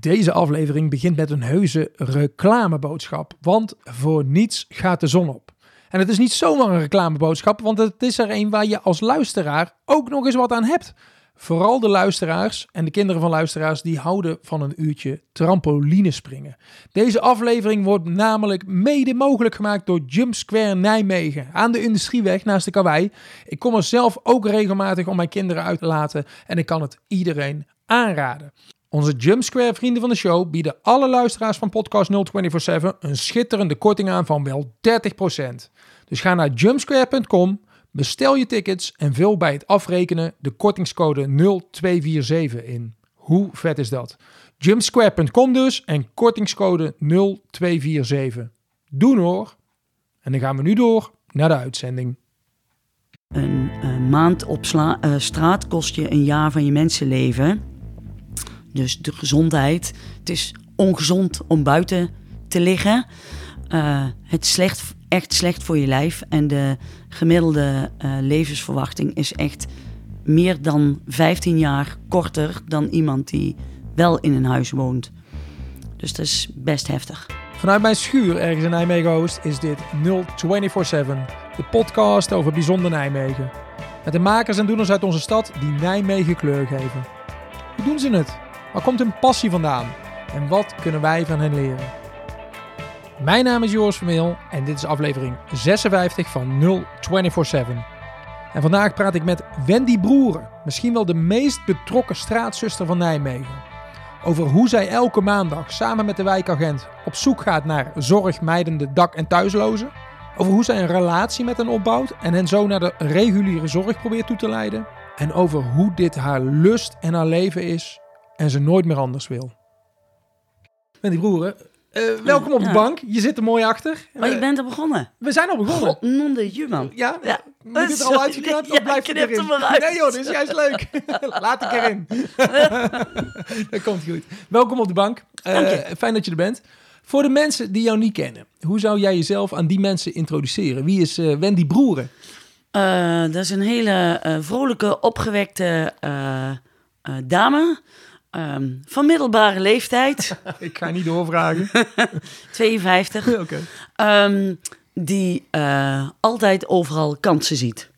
Deze aflevering begint met een heuse reclameboodschap, want voor niets gaat de zon op. En het is niet zomaar een reclameboodschap, want het is er een waar je als luisteraar ook nog eens wat aan hebt. Vooral de luisteraars en de kinderen van luisteraars die houden van een uurtje trampolinespringen. Deze aflevering wordt namelijk mede mogelijk gemaakt door Jump Square Nijmegen aan de Industrieweg naast de Karwei. Ik kom er zelf ook regelmatig om mijn kinderen uit te laten en ik kan het iedereen aanraden. Onze Jump Square vrienden van de show bieden alle luisteraars van podcast 0247 een schitterende korting aan van wel 30%. Dus ga naar jumpsquare.com, bestel je tickets en vul bij het afrekenen de kortingscode 0247 in. Hoe vet is dat? Jumpsquare.com dus en kortingscode 0247. Doen hoor. En dan gaan we nu door naar de uitzending. Een eh, maand op eh, straat kost je een jaar van je mensenleven. Dus de gezondheid. Het is ongezond om buiten te liggen. Eh, het is slecht, echt slecht voor je lijf. En de gemiddelde eh, levensverwachting is echt meer dan 15 jaar korter dan iemand die wel in een huis woont. Dus dat is best heftig. Vanuit mijn schuur ergens in Nijmegen Oost is dit 0247, de podcast over bijzonder Nijmegen. Met de makers en doeners uit onze stad die Nijmegen kleur geven. Hoe doen ze het? Waar komt hun passie vandaan? En wat kunnen wij van hen leren? Mijn naam is Joris Vermeel en dit is aflevering 56 van 0247. En vandaag praat ik met Wendy Broeren, misschien wel de meest betrokken straatzuster van Nijmegen. Over hoe zij elke maandag samen met de wijkagent op zoek gaat naar zorgmijdende dak- en thuislozen. Over hoe zij een relatie met hen opbouwt en hen zo naar de reguliere zorg probeert toe te leiden. En over hoe dit haar lust en haar leven is en ze nooit meer anders wil. Wendy Broeren, eh, welkom op de bank. Je zit er mooi achter. Maar je Eh, bent er begonnen. we zijn al begonnen. God, non de juman. Ja? Ja. Moet dit er al Sorry. uitgeknipt Ja, blijft het erin? er uit. Nee joh, dit is juist leuk. Laat ik erin. dat komt goed. Welkom op de bank. Eh, Dank je. fijn dat je er bent. Voor de mensen die jou niet kennen, hoe zou jij jezelf aan die mensen introduceren? Wie is eh, Wendy Broeren? Eh, dat is een hele eh, vrolijke, opgewekte eh, eh, dame. Ehm, van middelbare leeftijd, ik ga niet doorvragen. 52. Oké. ehm, die eh, altijd overal kansen ziet.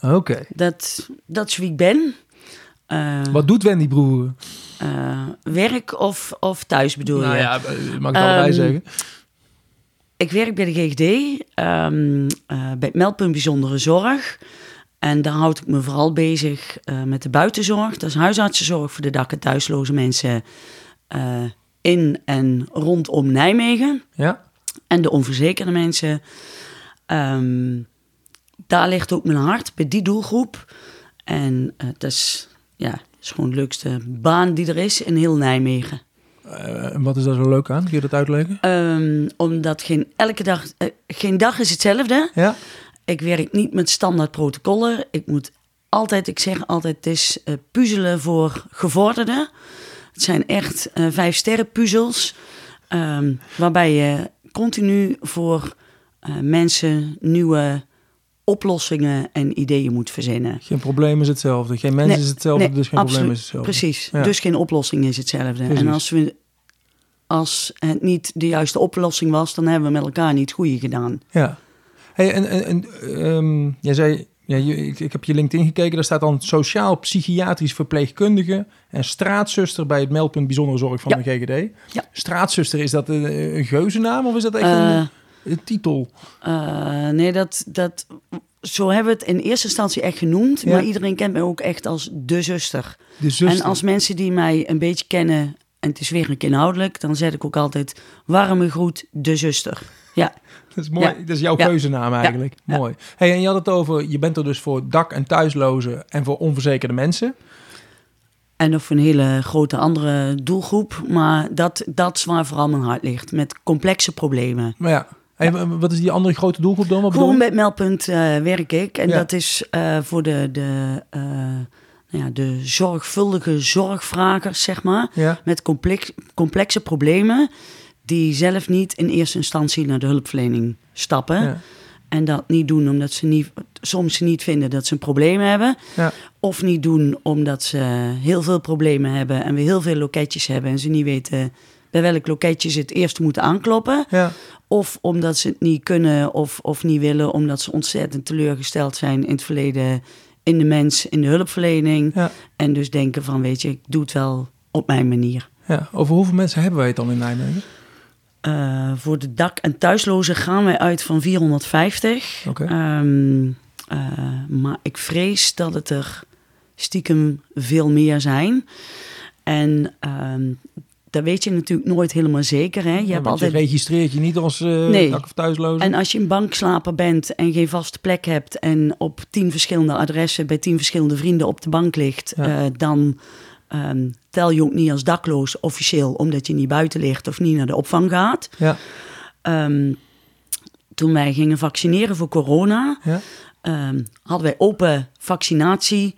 Oké. Dat, dat is wie ik ben. Eh, Wat doet Wendy Broeren? eh, werk of, of thuis bedoel Nou je? ja, eh, mag ik allebei Ehm, zeggen? Ik werk bij de GGD, ehm, bij het meldpunt bijzondere zorg. En daar houd ik me vooral bezig eh, met de buitenzorg. Dat is huisartsenzorg voor de dak- en thuisloze mensen eh, in en rondom Nijmegen. Ja? En de onverzekerde mensen. Ehm, daar ligt ook mijn hart, bij die doelgroep. En eh, dat is, ja, dat is gewoon de leukste baan die er is in heel Nijmegen. En wat is daar zo leuk aan? Kun je dat uitleggen? Ehm, omdat geen, elke dag, geen dag is hetzelfde. Ja? Ik werk niet met standaard protocollen. Ik moet altijd, ik zeg altijd, het is eh, puzzelen voor gevorderden. Het zijn echt eh, vijf sterren puzzels. ehm, waarbij je continu voor eh, mensen nieuwe oplossingen en ideeën moet verzinnen. Geen probleem is hetzelfde. Geen mens Nee, is hetzelfde, nee, dus geen probleem is hetzelfde. Precies, Ja. dus geen oplossing is hetzelfde. Precies. En als, we, als het niet de juiste oplossing was, dan hebben we met elkaar niet het goede gedaan. Ja. Hey, en, en, en ehm, jij zei, ja, ik, ik heb je LinkedIn gekeken, daar staat dan sociaal-psychiatrisch verpleegkundige en straatzuster bij het meldpunt bijzondere zorg van Ja. de GGD. Ja. Straatzuster, is dat een, een geuzennaam of is dat echt Eh, een, een titel? Eh, nee, dat, dat, zo hebben we het in eerste instantie echt genoemd. Ja. Maar iedereen kent mij ook echt als de zuster. De zuster. En als mensen die mij een beetje kennen, en het is weer een inhoudelijk, dan zeg ik ook altijd, warme groet, de zuster. Ja, Dat is mooi. Ja. Dat is jouw Ja. geuzennaam eigenlijk. Mooi. Hey, en je had het over, je bent er dus voor dak- en thuislozen en voor onverzekerde mensen. en voor een hele grote andere doelgroep. Maar dat, dat is waar vooral mijn hart ligt, met complexe problemen. Maar ja, hey, wat is die andere grote doelgroep dan? Wat Gewoon het meldpunt eh, werk ik. En Ja. dat is eh, voor de, de, eh, nou ja, de zorgvuldige zorgvragers, zeg maar. Ja. Met complex, complexe problemen die zelf niet in eerste instantie naar de hulpverlening stappen. Ja. En dat niet doen omdat ze niet, soms niet vinden dat ze een probleem hebben. Ja. Of niet doen omdat ze heel veel problemen hebben en we heel veel loketjes hebben en ze niet weten bij welk loketje ze het eerst moeten aankloppen. Ja. Of omdat ze het niet kunnen of, of niet willen, omdat ze ontzettend teleurgesteld zijn in het verleden in de mens, in de hulpverlening. Ja. En dus denken van, weet je, ik doe het wel op mijn manier. ja. Over hoeveel mensen hebben wij het dan in Nijmegen? Eh, voor de dak- en thuislozen gaan wij uit van 450. Oké. Ehm, eh, maar ik vrees dat het er stiekem veel meer zijn. En ehm dat weet je natuurlijk nooit helemaal zeker. Hè? Je Ja, hebt altijd je registreert je niet als eh Nee. dak- of thuisloze. En als je een bankslaper bent en geen vaste plek hebt en op tien verschillende adressen bij tien verschillende vrienden op de bank ligt, Ja. dan ehm, tel je ook niet als dakloos officieel, omdat je niet buiten ligt of niet naar de opvang gaat. Ja. Ehm, toen wij gingen vaccineren voor corona, Ja. ehm, hadden wij open vaccinatie,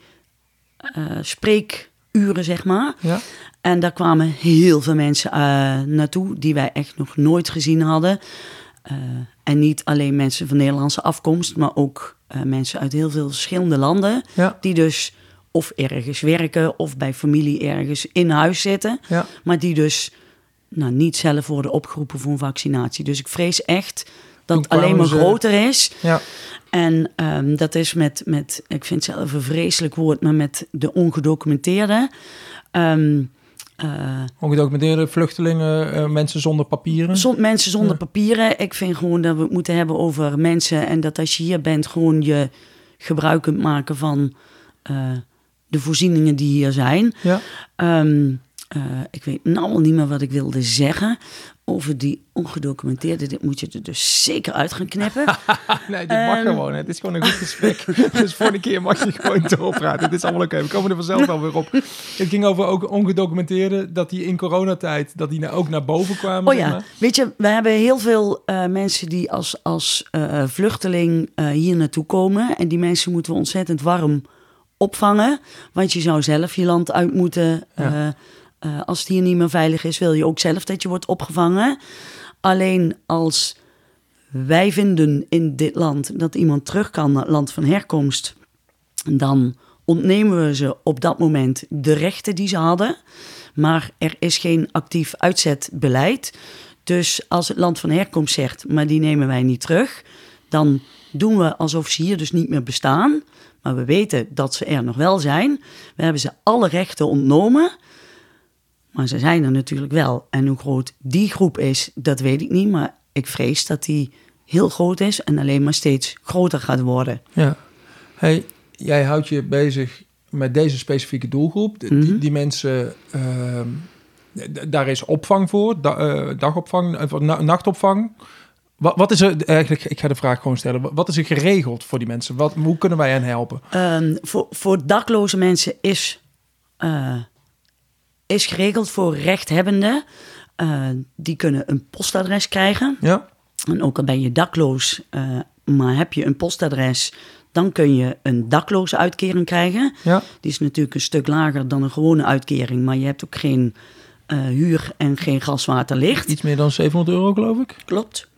eh, spreekuren zeg maar. Ja. En daar kwamen heel veel mensen eh, naartoe die wij echt nog nooit gezien hadden. Eh, en niet alleen mensen van Nederlandse afkomst, maar ook mensen uit heel veel verschillende landen. Ja. Die dus of ergens werken of bij familie ergens in huis zitten. Ja. Maar die dus nou, niet zelf worden opgeroepen voor een vaccinatie. Dus ik vrees echt dat het alleen maar groter is. Ja. En ehm, dat is met, met, ik vind het zelf een vreselijk woord, maar met de ongedocumenteerden. Ehm, eh, Ongedocumenteerde vluchtelingen, eh, mensen zonder papieren. Zond mensen zonder Ja. papieren. Ik vind gewoon dat we het moeten hebben over mensen. En dat als je hier bent, gewoon je gebruik kunt maken van eh, de voorzieningen die hier zijn. Ja. Ehm, eh, ik weet nou niet meer wat ik wilde zeggen over die ongedocumenteerde. Dit moet je er dus zeker uit gaan knippen. Nee, dit mag Ehm. gewoon. Het is gewoon een goed gesprek. dus voor de keer mag je gewoon doorpraten. Het is allemaal oké. We komen er vanzelf wel weer op. Het ging over ook ongedocumenteerde, dat die in coronatijd, dat die nou ook naar boven kwamen. Oh ja, maar. weet je, we hebben heel veel eh, mensen die als, als eh, vluchteling hier naartoe komen. En die mensen moeten we ontzettend warm opvangen. Want je zou zelf je land uit moeten. Ja. eh, eh, als het hier niet meer veilig is, wil je ook zelf dat je wordt opgevangen. Alleen als wij vinden in dit land dat iemand terug kan naar het land van herkomst, dan ontnemen we ze op dat moment de rechten die ze hadden. Maar er is geen actief uitzetbeleid. Dus als het land van herkomst zegt, maar die nemen wij niet terug, dan doen we alsof ze hier dus niet meer bestaan. Maar we weten dat ze er nog wel zijn. We hebben ze alle rechten ontnomen. Maar ze zijn er natuurlijk wel. En hoe groot die groep is, dat weet ik niet. Maar ik vrees dat die heel groot is en alleen maar steeds groter gaat worden. Ja. Hey, jij houdt je bezig met deze specifieke doelgroep. Die- Mhm. die mensen, ehm, daar is opvang voor, da- eh, dagopvang, eh, na- nachtopvang. Wat, wat is er eigenlijk, ik ga de vraag gewoon stellen, wat is er geregeld voor die mensen? Wat, hoe kunnen wij hen helpen? Ehm, voor, voor dakloze mensen is, eh, is geregeld voor rechthebbenden. Eh, die kunnen een postadres krijgen. Ja? En ook al ben je dakloos, eh, maar heb je een postadres, dan kun je een dakloze uitkering krijgen. Ja? Die is natuurlijk een stuk lager dan een gewone uitkering, maar je hebt ook geen huur en geen gas, water, licht. Iets meer dan 700 euro, geloof ik. Klopt.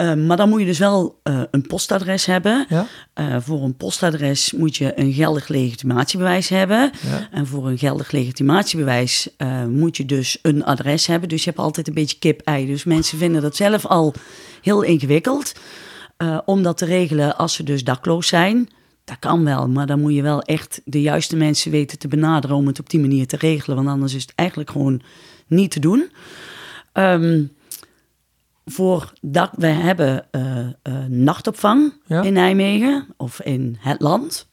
Eh, maar dan moet je dus wel eh, een postadres hebben. Ja? Eh, voor een postadres moet je een geldig legitimatiebewijs hebben. Ja. En voor een geldig legitimatiebewijs eh, moet je dus een adres hebben. Dus je hebt altijd een beetje kip-ei. Dus mensen vinden dat zelf al heel ingewikkeld. om dat te regelen als ze dus dakloos zijn. Dat kan wel, maar dan moet je wel echt de juiste mensen weten te benaderen om het op die manier te regelen. Want anders is het eigenlijk gewoon niet te doen. Ehm, voor dak, we hebben eh, eh, nachtopvang Ja. in Nijmegen of in het land.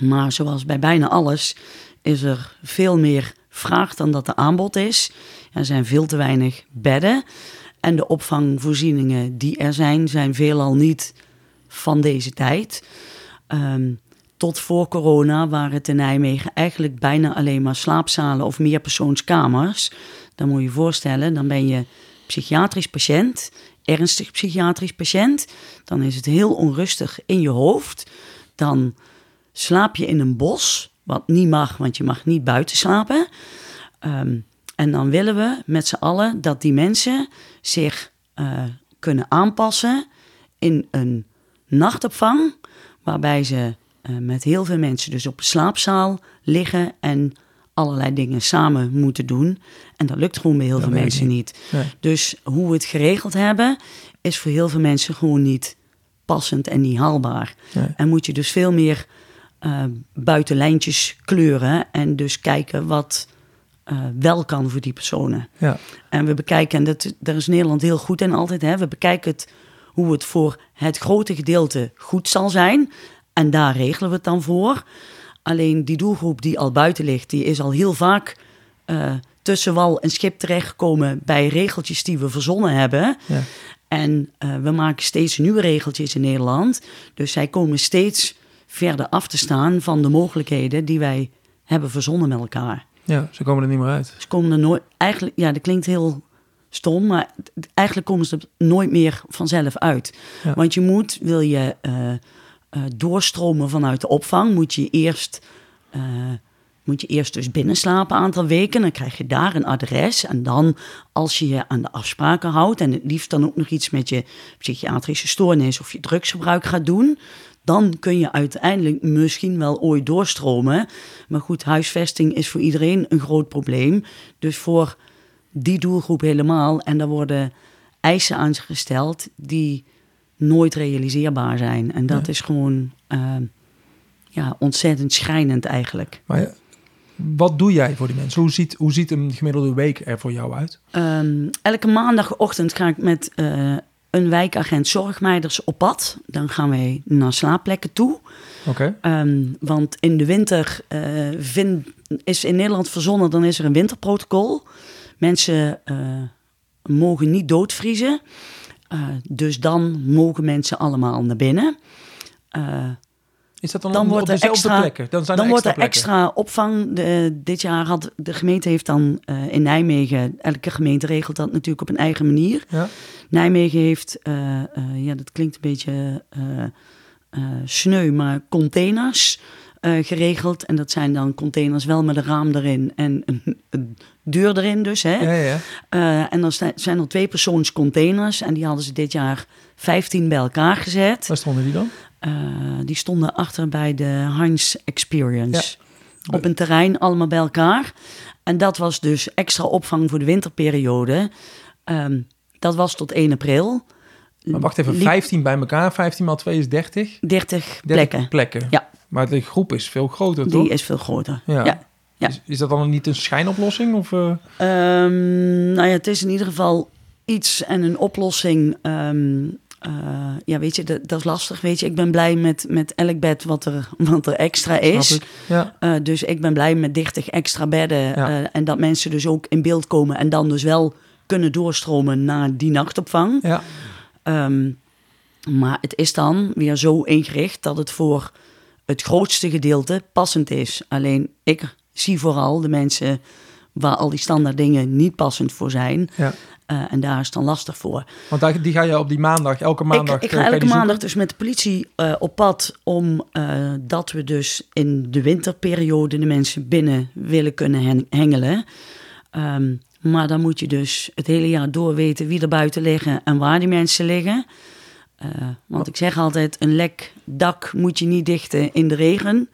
Maar zoals bij bijna alles is er veel meer vraag dan dat er aanbod is. Er zijn veel te weinig bedden. En de opvangvoorzieningen die er zijn, zijn veelal niet van deze tijd. Ehm, tot voor corona waren het in Nijmegen eigenlijk bijna alleen maar slaapzalen of meerpersoonskamers. Dan moet je je voorstellen, dan ben je psychiatrisch patiënt, ernstig psychiatrisch patiënt. Dan is het heel onrustig in je hoofd. Dan slaap je in een bos, wat niet mag, want je mag niet buiten slapen. Ehm, en dan willen we met z'n allen dat die mensen zich eh, kunnen aanpassen in een nachtopvang, waarbij ze eh, met heel veel mensen dus op een slaapzaal liggen en allerlei dingen samen moeten doen. En dat lukt gewoon bij heel Dat veel mensen niet. Nee. Dus hoe we het geregeld hebben, is voor heel veel mensen gewoon niet passend en niet haalbaar. Nee. En moet je dus veel meer eh buitenlijntjes kleuren en dus kijken wat eh, wel kan voor die personen. Ja. En we bekijken, en dat, daar is Nederland heel goed in altijd, hè, we bekijken het, hoe het voor het grote gedeelte goed zal zijn. En daar regelen we het dan voor. Alleen die doelgroep die al buiten ligt, die is al heel vaak eh, tussen wal en schip terechtgekomen bij regeltjes die we verzonnen hebben. Ja. En eh, we maken steeds nieuwe regeltjes in Nederland. Dus zij komen steeds verder af te staan van de mogelijkheden die wij hebben verzonnen met elkaar. ja, ze komen er niet meer uit. Ze komen er nooit, eigenlijk, ja, dat klinkt heel stom, maar eigenlijk komen ze er nooit meer vanzelf uit. Ja. Want je moet, wil je eh, eh, doorstromen vanuit de opvang, moet je eerst. eh, moet je eerst dus binnenslapen een aantal weken. Dan krijg je daar een adres. En dan, als je je aan de afspraken houdt... en het liefst dan ook nog iets met je psychiatrische stoornis... of je drugsgebruik gaat doen... dan kun je uiteindelijk misschien wel ooit doorstromen. Maar goed, huisvesting is voor iedereen een groot probleem. Dus voor die doelgroep helemaal. En daar worden eisen aan gesteld... die nooit realiseerbaar zijn. En dat Ja. is gewoon... eh, ja, ontzettend schrijnend eigenlijk. Maar ja, wat doe jij voor die mensen? Hoe ziet, hoe ziet een gemiddelde week er voor jou uit? Ehm, elke maandagochtend ga ik met eh, een wijkagent zorgmeiders op pad. Dan gaan wij naar slaapplekken toe. Oké. Ehm, want in de winter eh, vind, is in Nederland verzonnen, dan is er een winterprotocol. Mensen eh, mogen niet doodvriezen. Eh, dus dan mogen mensen allemaal naar binnen. Eh, Is dat dan, Dan op wordt er dezelfde extra- plekken? Dan zijn dan er wordt er extra opvang. De, dit jaar had de gemeente heeft dan eh, in Nijmegen, elke gemeente regelt dat natuurlijk op een eigen manier. Ja? Nijmegen heeft, ja, dat klinkt een beetje sneu, maar containers eh, geregeld. En dat zijn dan containers wel met een raam erin en een, een deur erin dus. Hè? Ja, ja. Eh, en dan zijn er twee persoons containers en die hadden ze dit jaar 15 bij elkaar gezet. Waar stonden die dan? Eh, die stonden achter bij de Heinz Experience. Ja. Op een terrein, allemaal bij elkaar. En dat was dus extra opvang voor de winterperiode. Ehm, dat was tot 1 april. Maar wacht even, Liep 15 bij elkaar. 15 maal 2 is 30. 30 30 plekken. plekken. Ja. Maar de groep is veel groter, toch? Die is veel groter. Ja. Ja. ja. Is, is dat dan niet een schijnoplossing? Of, Ehm, nou ja, het is in ieder geval iets en een oplossing. ehm, eh, ja, weet je, dat, dat is lastig. Weet je, ik ben blij met, met elk bed wat er, wat er extra is. ik? Ja. Eh, dus ik ben blij met 30 extra bedden. Ja. en dat mensen dus ook in beeld komen en dan dus wel kunnen doorstromen naar die nachtopvang. ja. Ehm, maar het is dan weer zo ingericht dat het voor het grootste gedeelte passend is. Alleen ik zie vooral de mensen waar al die standaard dingen niet passend voor zijn. ja. Eh, en daar is het dan lastig voor. Want daar, die ga je op die maandag, elke maandag... ik, ik eh, ga elke maandag dus met de politie eh, op pad om dat we dus in de winterperiode de mensen binnen willen kunnen hen- hengelen. Ehm, maar dan moet je dus het hele jaar door weten wie er buiten liggen en waar die mensen liggen. Eh, want ik zeg altijd, een lek dak moet je niet dichten in de regen.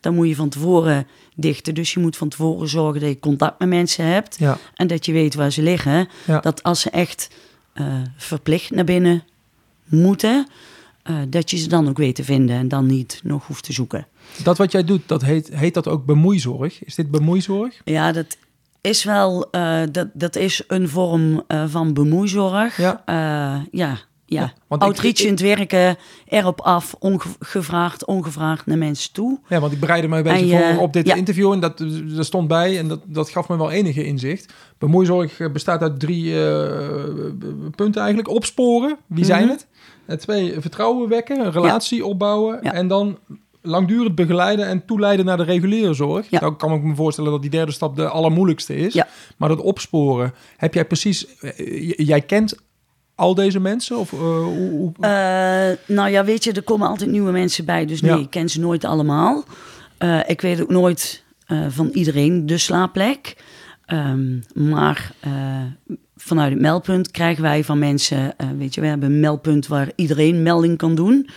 Dan moet je van tevoren dichten. Dus je moet van tevoren zorgen dat je contact met mensen hebt. Ja, En dat je weet waar ze liggen. Ja. Dat als ze echt eh, verplicht naar binnen moeten, eh, dat je ze dan ook weet te vinden en dan niet nog hoeft te zoeken. dat wat jij doet, dat heet, heet dat ook bemoeizorg? Is dit bemoeizorg? Ja, dat is wel dat, dat is een vorm van bemoeizorg. Ja. Ja, ja. Outreachend werken, erop af, ongevraagd, ongevraagd naar mensen toe. Ja, want ik bereidde me een beetje En je- voor op dit ja. interview en dat, dat stond bij en dat, dat gaf me wel enige inzicht. Bemoeizorg eh, bestaat uit drie eh, punten eigenlijk. Opsporen, wie zijn Mhm. het? En twee, vertrouwen wekken, een relatie opbouwen Ja. en dan langdurig begeleiden en toeleiden naar de reguliere zorg. Dan kan ik me voorstellen dat die derde stap de allermoeilijkste is. Maar dat opsporen, heb jij precies, eh, jij kent al deze mensen? Of, eh, hoe, hoe- Eh, nou ja, weet je, er komen altijd nieuwe mensen bij. Dus nee, Ja. ik ken ze nooit allemaal. Eh, ik weet ook nooit van iedereen de slaapplek. Ehm, maar vanuit het meldpunt krijgen wij van mensen, weet je, we hebben een meldpunt waar iedereen melding kan doen.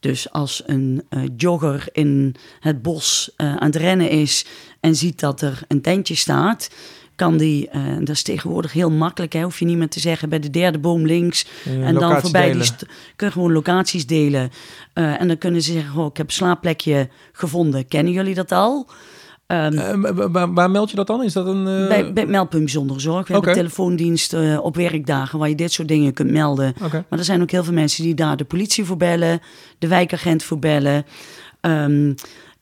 Dus als een jogger in het bos aan het rennen is en ziet dat er een tentje staat, kan die, eh, dat is tegenwoordig heel makkelijk, hè, hoef je niet meer te zeggen bij de derde boom links en dan voorbij die delen. kun je gewoon locaties delen. Eh, en dan kunnen ze zeggen, oh, ik heb een slaapplekje gevonden. Kennen jullie dat al? Ehm, Eh, waar- meld je dat dan? Is dat een... eh, bij, meldpunt bijzondere zorg. We Oké. hebben telefoondienst eh, op werkdagen waar je dit soort dingen kunt melden. Maar er zijn ook heel veel mensen die daar de politie voor bellen, de wijkagent voor bellen. Ehm,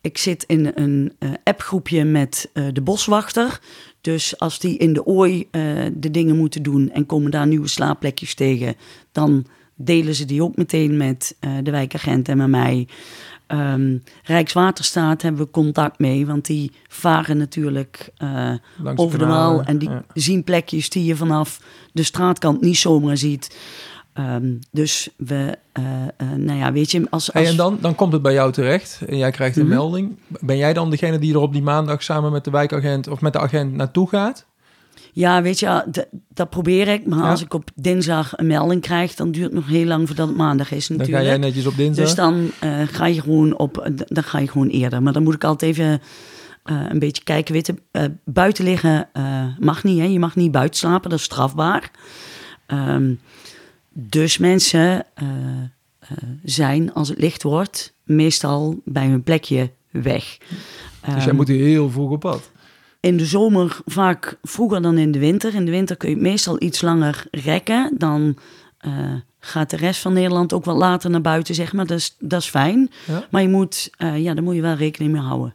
ik zit in een appgroepje met de boswachter. Dus als die in de ooi eh, de dingen moeten doen en komen daar nieuwe slaapplekjes tegen, dan delen ze die ook meteen met eh, de wijkagent en met mij. Ehm, Rijkswaterstaat hebben we contact mee, want die varen natuurlijk eh, over de Waal en die ja. zien plekjes die je vanaf de straatkant niet zomaar ziet. Ehm, dus we, eh, eh, nou ja, weet je, als... als Hey, en dan, dan komt het bij jou terecht en jij krijgt een Mhm. melding. Ben jij dan degene die er op die maandag samen met de wijkagent of met de agent naartoe gaat? Ja, weet je, d- dat probeer ik. Maar Ja. als ik op dinsdag een melding krijg, dan duurt het nog heel lang voordat het maandag is Dan natuurlijk. ga jij netjes op dinsdag. Dus dan eh, ga je gewoon op, dan ga je gewoon eerder. Maar dan moet ik altijd even een beetje kijken. Weet buiten liggen mag niet. Hè? Je mag niet buiten slapen, dat is strafbaar. Ehm, dus mensen eh, eh, zijn, als het licht wordt, meestal bij hun plekje weg. dus jij Ehm, moet hier heel vroeg op pad. in de zomer vaak vroeger dan in de winter. In de winter kun je meestal iets langer rekken. Dan eh, gaat de rest van Nederland ook wat later naar buiten, zeg maar. Dat is, dat is fijn. Ja. Maar je moet, ja, daar moet je wel rekening mee houden.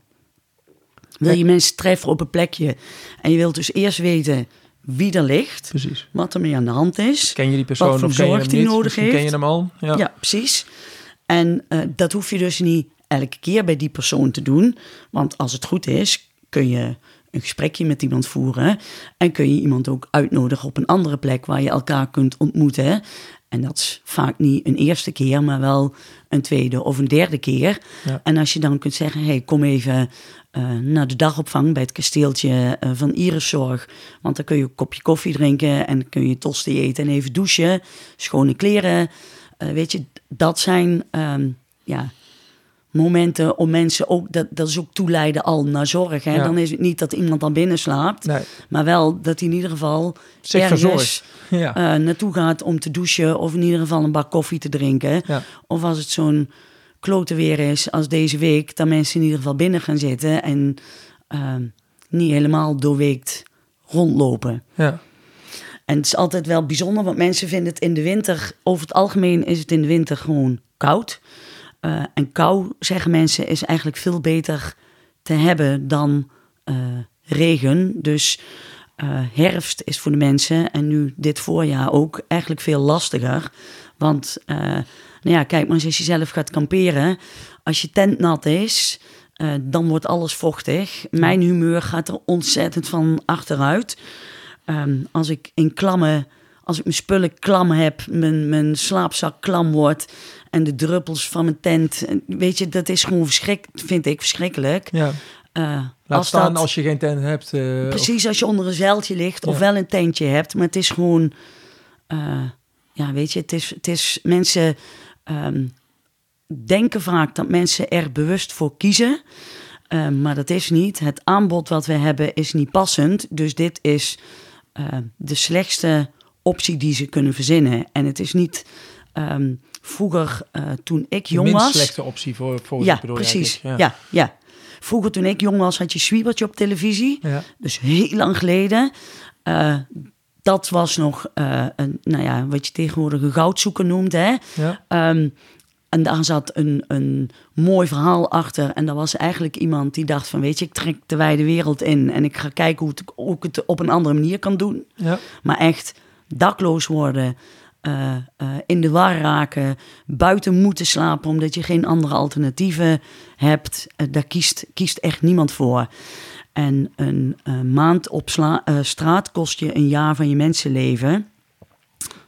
Wil je mensen treffen op een plekje en je wilt dus eerst weten wie er ligt, Precies. wat er mee aan de hand is. Ken je die persoon Wat voor of ken je zorg hem die niet? nodig Misschien heeft. ken je hem al. Ja. Ja, precies. En eh, dat hoef je dus niet elke keer bij die persoon te doen. Want als het goed is, kun je een gesprekje met iemand voeren. En kun je iemand ook uitnodigen op een andere plek waar je elkaar kunt ontmoeten. En dat is vaak niet een eerste keer, maar wel een tweede of een derde keer. Ja. En als je dan kunt zeggen, hey, kom even eh, naar de dagopvang bij het kasteeltje eh, van Iriszorg. Want dan kun je een kopje koffie drinken en kun je tosti eten en even douchen. Schone kleren. Eh, weet je, dat zijn ehm, ja, momenten om mensen ook, dat, dat is ook toeleiden al naar zorg. Hè? Ja. Dan is het niet dat iemand dan binnen slaapt, Nee, maar wel dat hij in ieder geval zich ergens. Ja. naartoe gaat om te douchen of in ieder geval een bak koffie te drinken. ja. Of als het zo'n klote weer is als deze week, dat mensen in ieder geval binnen gaan zitten en ehm, niet helemaal doorweekt rondlopen. ja. En het is altijd wel bijzonder, want mensen vinden het in de winter, over het algemeen is het in de winter gewoon koud. Eh, en kou, zeggen mensen, is eigenlijk veel beter te hebben dan eh, regen. Dus eh, herfst is voor de mensen, en nu dit voorjaar ook, eigenlijk veel lastiger. Want, nou ja, kijk maar eens als je zelf gaat kamperen. Als je tent nat is, eh, dan wordt alles vochtig. Mijn humeur gaat er ontzettend van achteruit. Ehm, als ik in klamme, als ik mijn spullen klam heb, mijn, mijn slaapzak klam wordt en de druppels van mijn tent, en weet je, dat is gewoon verschrik, vind ik verschrikkelijk. ja. Eh, Laat als staan dat, als je geen tent hebt. eh, precies als je onder een zeiltje ligt of wel een tentje hebt, maar het is gewoon, ja, weet je, het is, het is mensen ehm, denken vaak dat mensen er bewust voor kiezen. Eh, maar dat is niet. Het aanbod wat we hebben is niet passend. Dus dit is eh, de slechtste optie die ze kunnen verzinnen. En het is niet ehm, vroeger, eh, toen ik de jong minst was. slechte optie voor, voor ja, bedoel precies. Ja. Ja, Vroeger, toen ik jong was, had je Swiebertje op televisie. Ja. Ja. Dus heel lang geleden. Dat was nog, eh, een, nou ja, wat je tegenwoordig een goudzoeker noemt. Hè? Ja. Ehm, en daar zat een, een mooi verhaal achter. En dat was eigenlijk iemand die dacht van... weet je, ik trek de wijde wereld in... en ik ga kijken hoe, het, hoe ik het op een andere manier kan doen. Ja. Maar echt dakloos worden... eh, eh, in de war raken, buiten moeten slapen... omdat je geen andere alternatieven hebt. daar kiest, kiest echt niemand voor. En een eh, maand op eh, straat kost je een jaar van je mensenleven.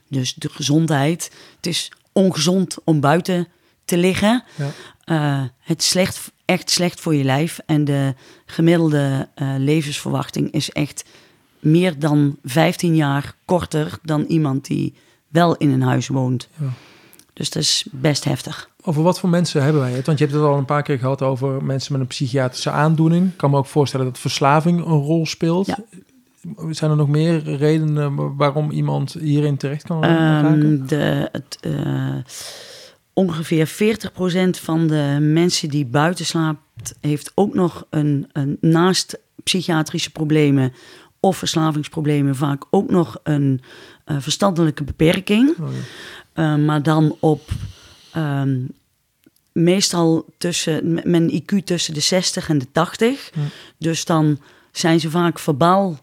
Dus de gezondheid. Het is ongezond om buiten te liggen. Ja. Eh, het is slecht, echt slecht voor je lijf. En de gemiddelde levensverwachting is echt meer dan 15 jaar korter dan iemand die wel in een huis woont. Ja. Dus dat is best heftig. Over wat voor mensen hebben wij het? Want je hebt het al een paar keer gehad over mensen met een psychiatrische aandoening. Ik kan me ook voorstellen dat verslaving een rol speelt. Ja. Zijn er nog meer redenen waarom iemand hierin terecht kan raken? Ehm, de, het, eh, ongeveer 40% van de mensen die buiten slaapt, heeft ook nog een, een naast psychiatrische problemen of verslavingsproblemen vaak ook nog een eh, verstandelijke beperking. Oh, ja. Uh, maar dan op ehm, meestal tussen met een IQ tussen de 60 en de 80. Ja. Dus dan zijn ze vaak verbaal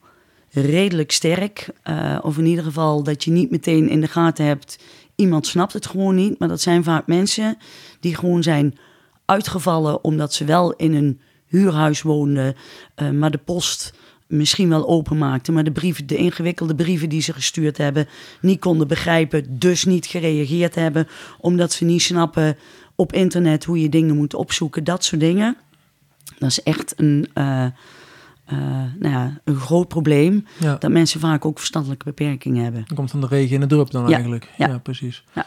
redelijk sterk. Uh, of in ieder geval dat je niet meteen in de gaten hebt. Iemand snapt het gewoon niet. Maar dat zijn vaak mensen die gewoon zijn uitgevallen omdat ze wel in een huurhuis woonden, uh, maar de post misschien wel openmaakte, maar de brieven, de ingewikkelde brieven die ze gestuurd hebben, niet konden begrijpen, dus niet gereageerd hebben, omdat ze niet snappen op internet hoe je dingen moet opzoeken, dat soort dingen. Dat is echt een, uh, uh, nou ja, een groot probleem, Ja. dat mensen vaak ook verstandelijke beperkingen hebben. Dat komt van de regen in de drup dan Ja, eigenlijk. Ja, ja. precies. Ja.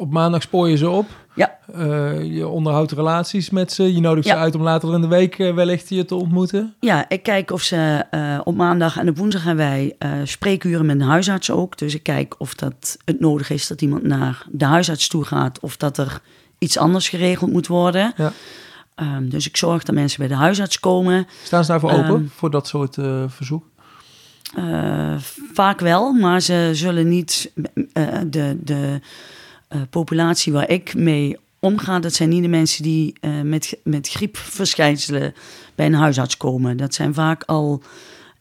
Op maandag spoor je ze op. Ja. Eh, je onderhoudt relaties met ze. Je nodigt ze uit om later in de week eh, wellicht je te ontmoeten. Ja, ik kijk of ze eh, op maandag en op woensdag hebben wij spreekuren met een huisarts ook. Dus ik kijk of dat het nodig is dat iemand naar de huisarts toe gaat of dat er iets anders geregeld moet worden. Ja. Ehm, dus ik zorg dat mensen bij de huisarts komen. Staan ze daarvoor open Ehm, voor dat soort verzoek? Vaak wel, maar ze zullen niet de, de eh, populatie waar ik mee omga, dat zijn niet de mensen die eh, met, met griepverschijnselen bij een huisarts komen. Dat zijn vaak al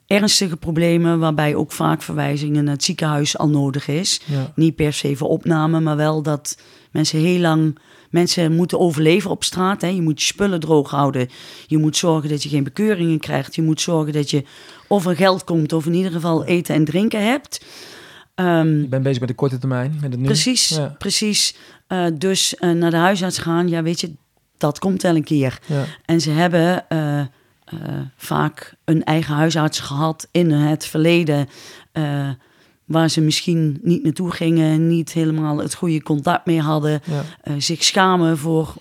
ernstige problemen, waarbij ook vaak verwijzingen naar het ziekenhuis al nodig is. Ja. Niet per se voor opname, maar wel dat mensen heel lang. Mensen moeten overleven op straat. Hè. Je moet je spullen droog houden. Je moet zorgen dat je geen bekeuringen krijgt. Je moet zorgen dat je of er geld komt, of in ieder geval eten en drinken hebt. Ehm, Je bent bezig met de korte termijn, met het nu. precies, Ja. precies. Eh, dus eh, naar de huisarts gaan, ja, weet je, dat komt wel een keer. Ja. En ze hebben eh, vaak een eigen huisarts gehad in het verleden. waar ze misschien niet naartoe gingen, niet helemaal het goede contact mee hadden. Ja. zich schamen voor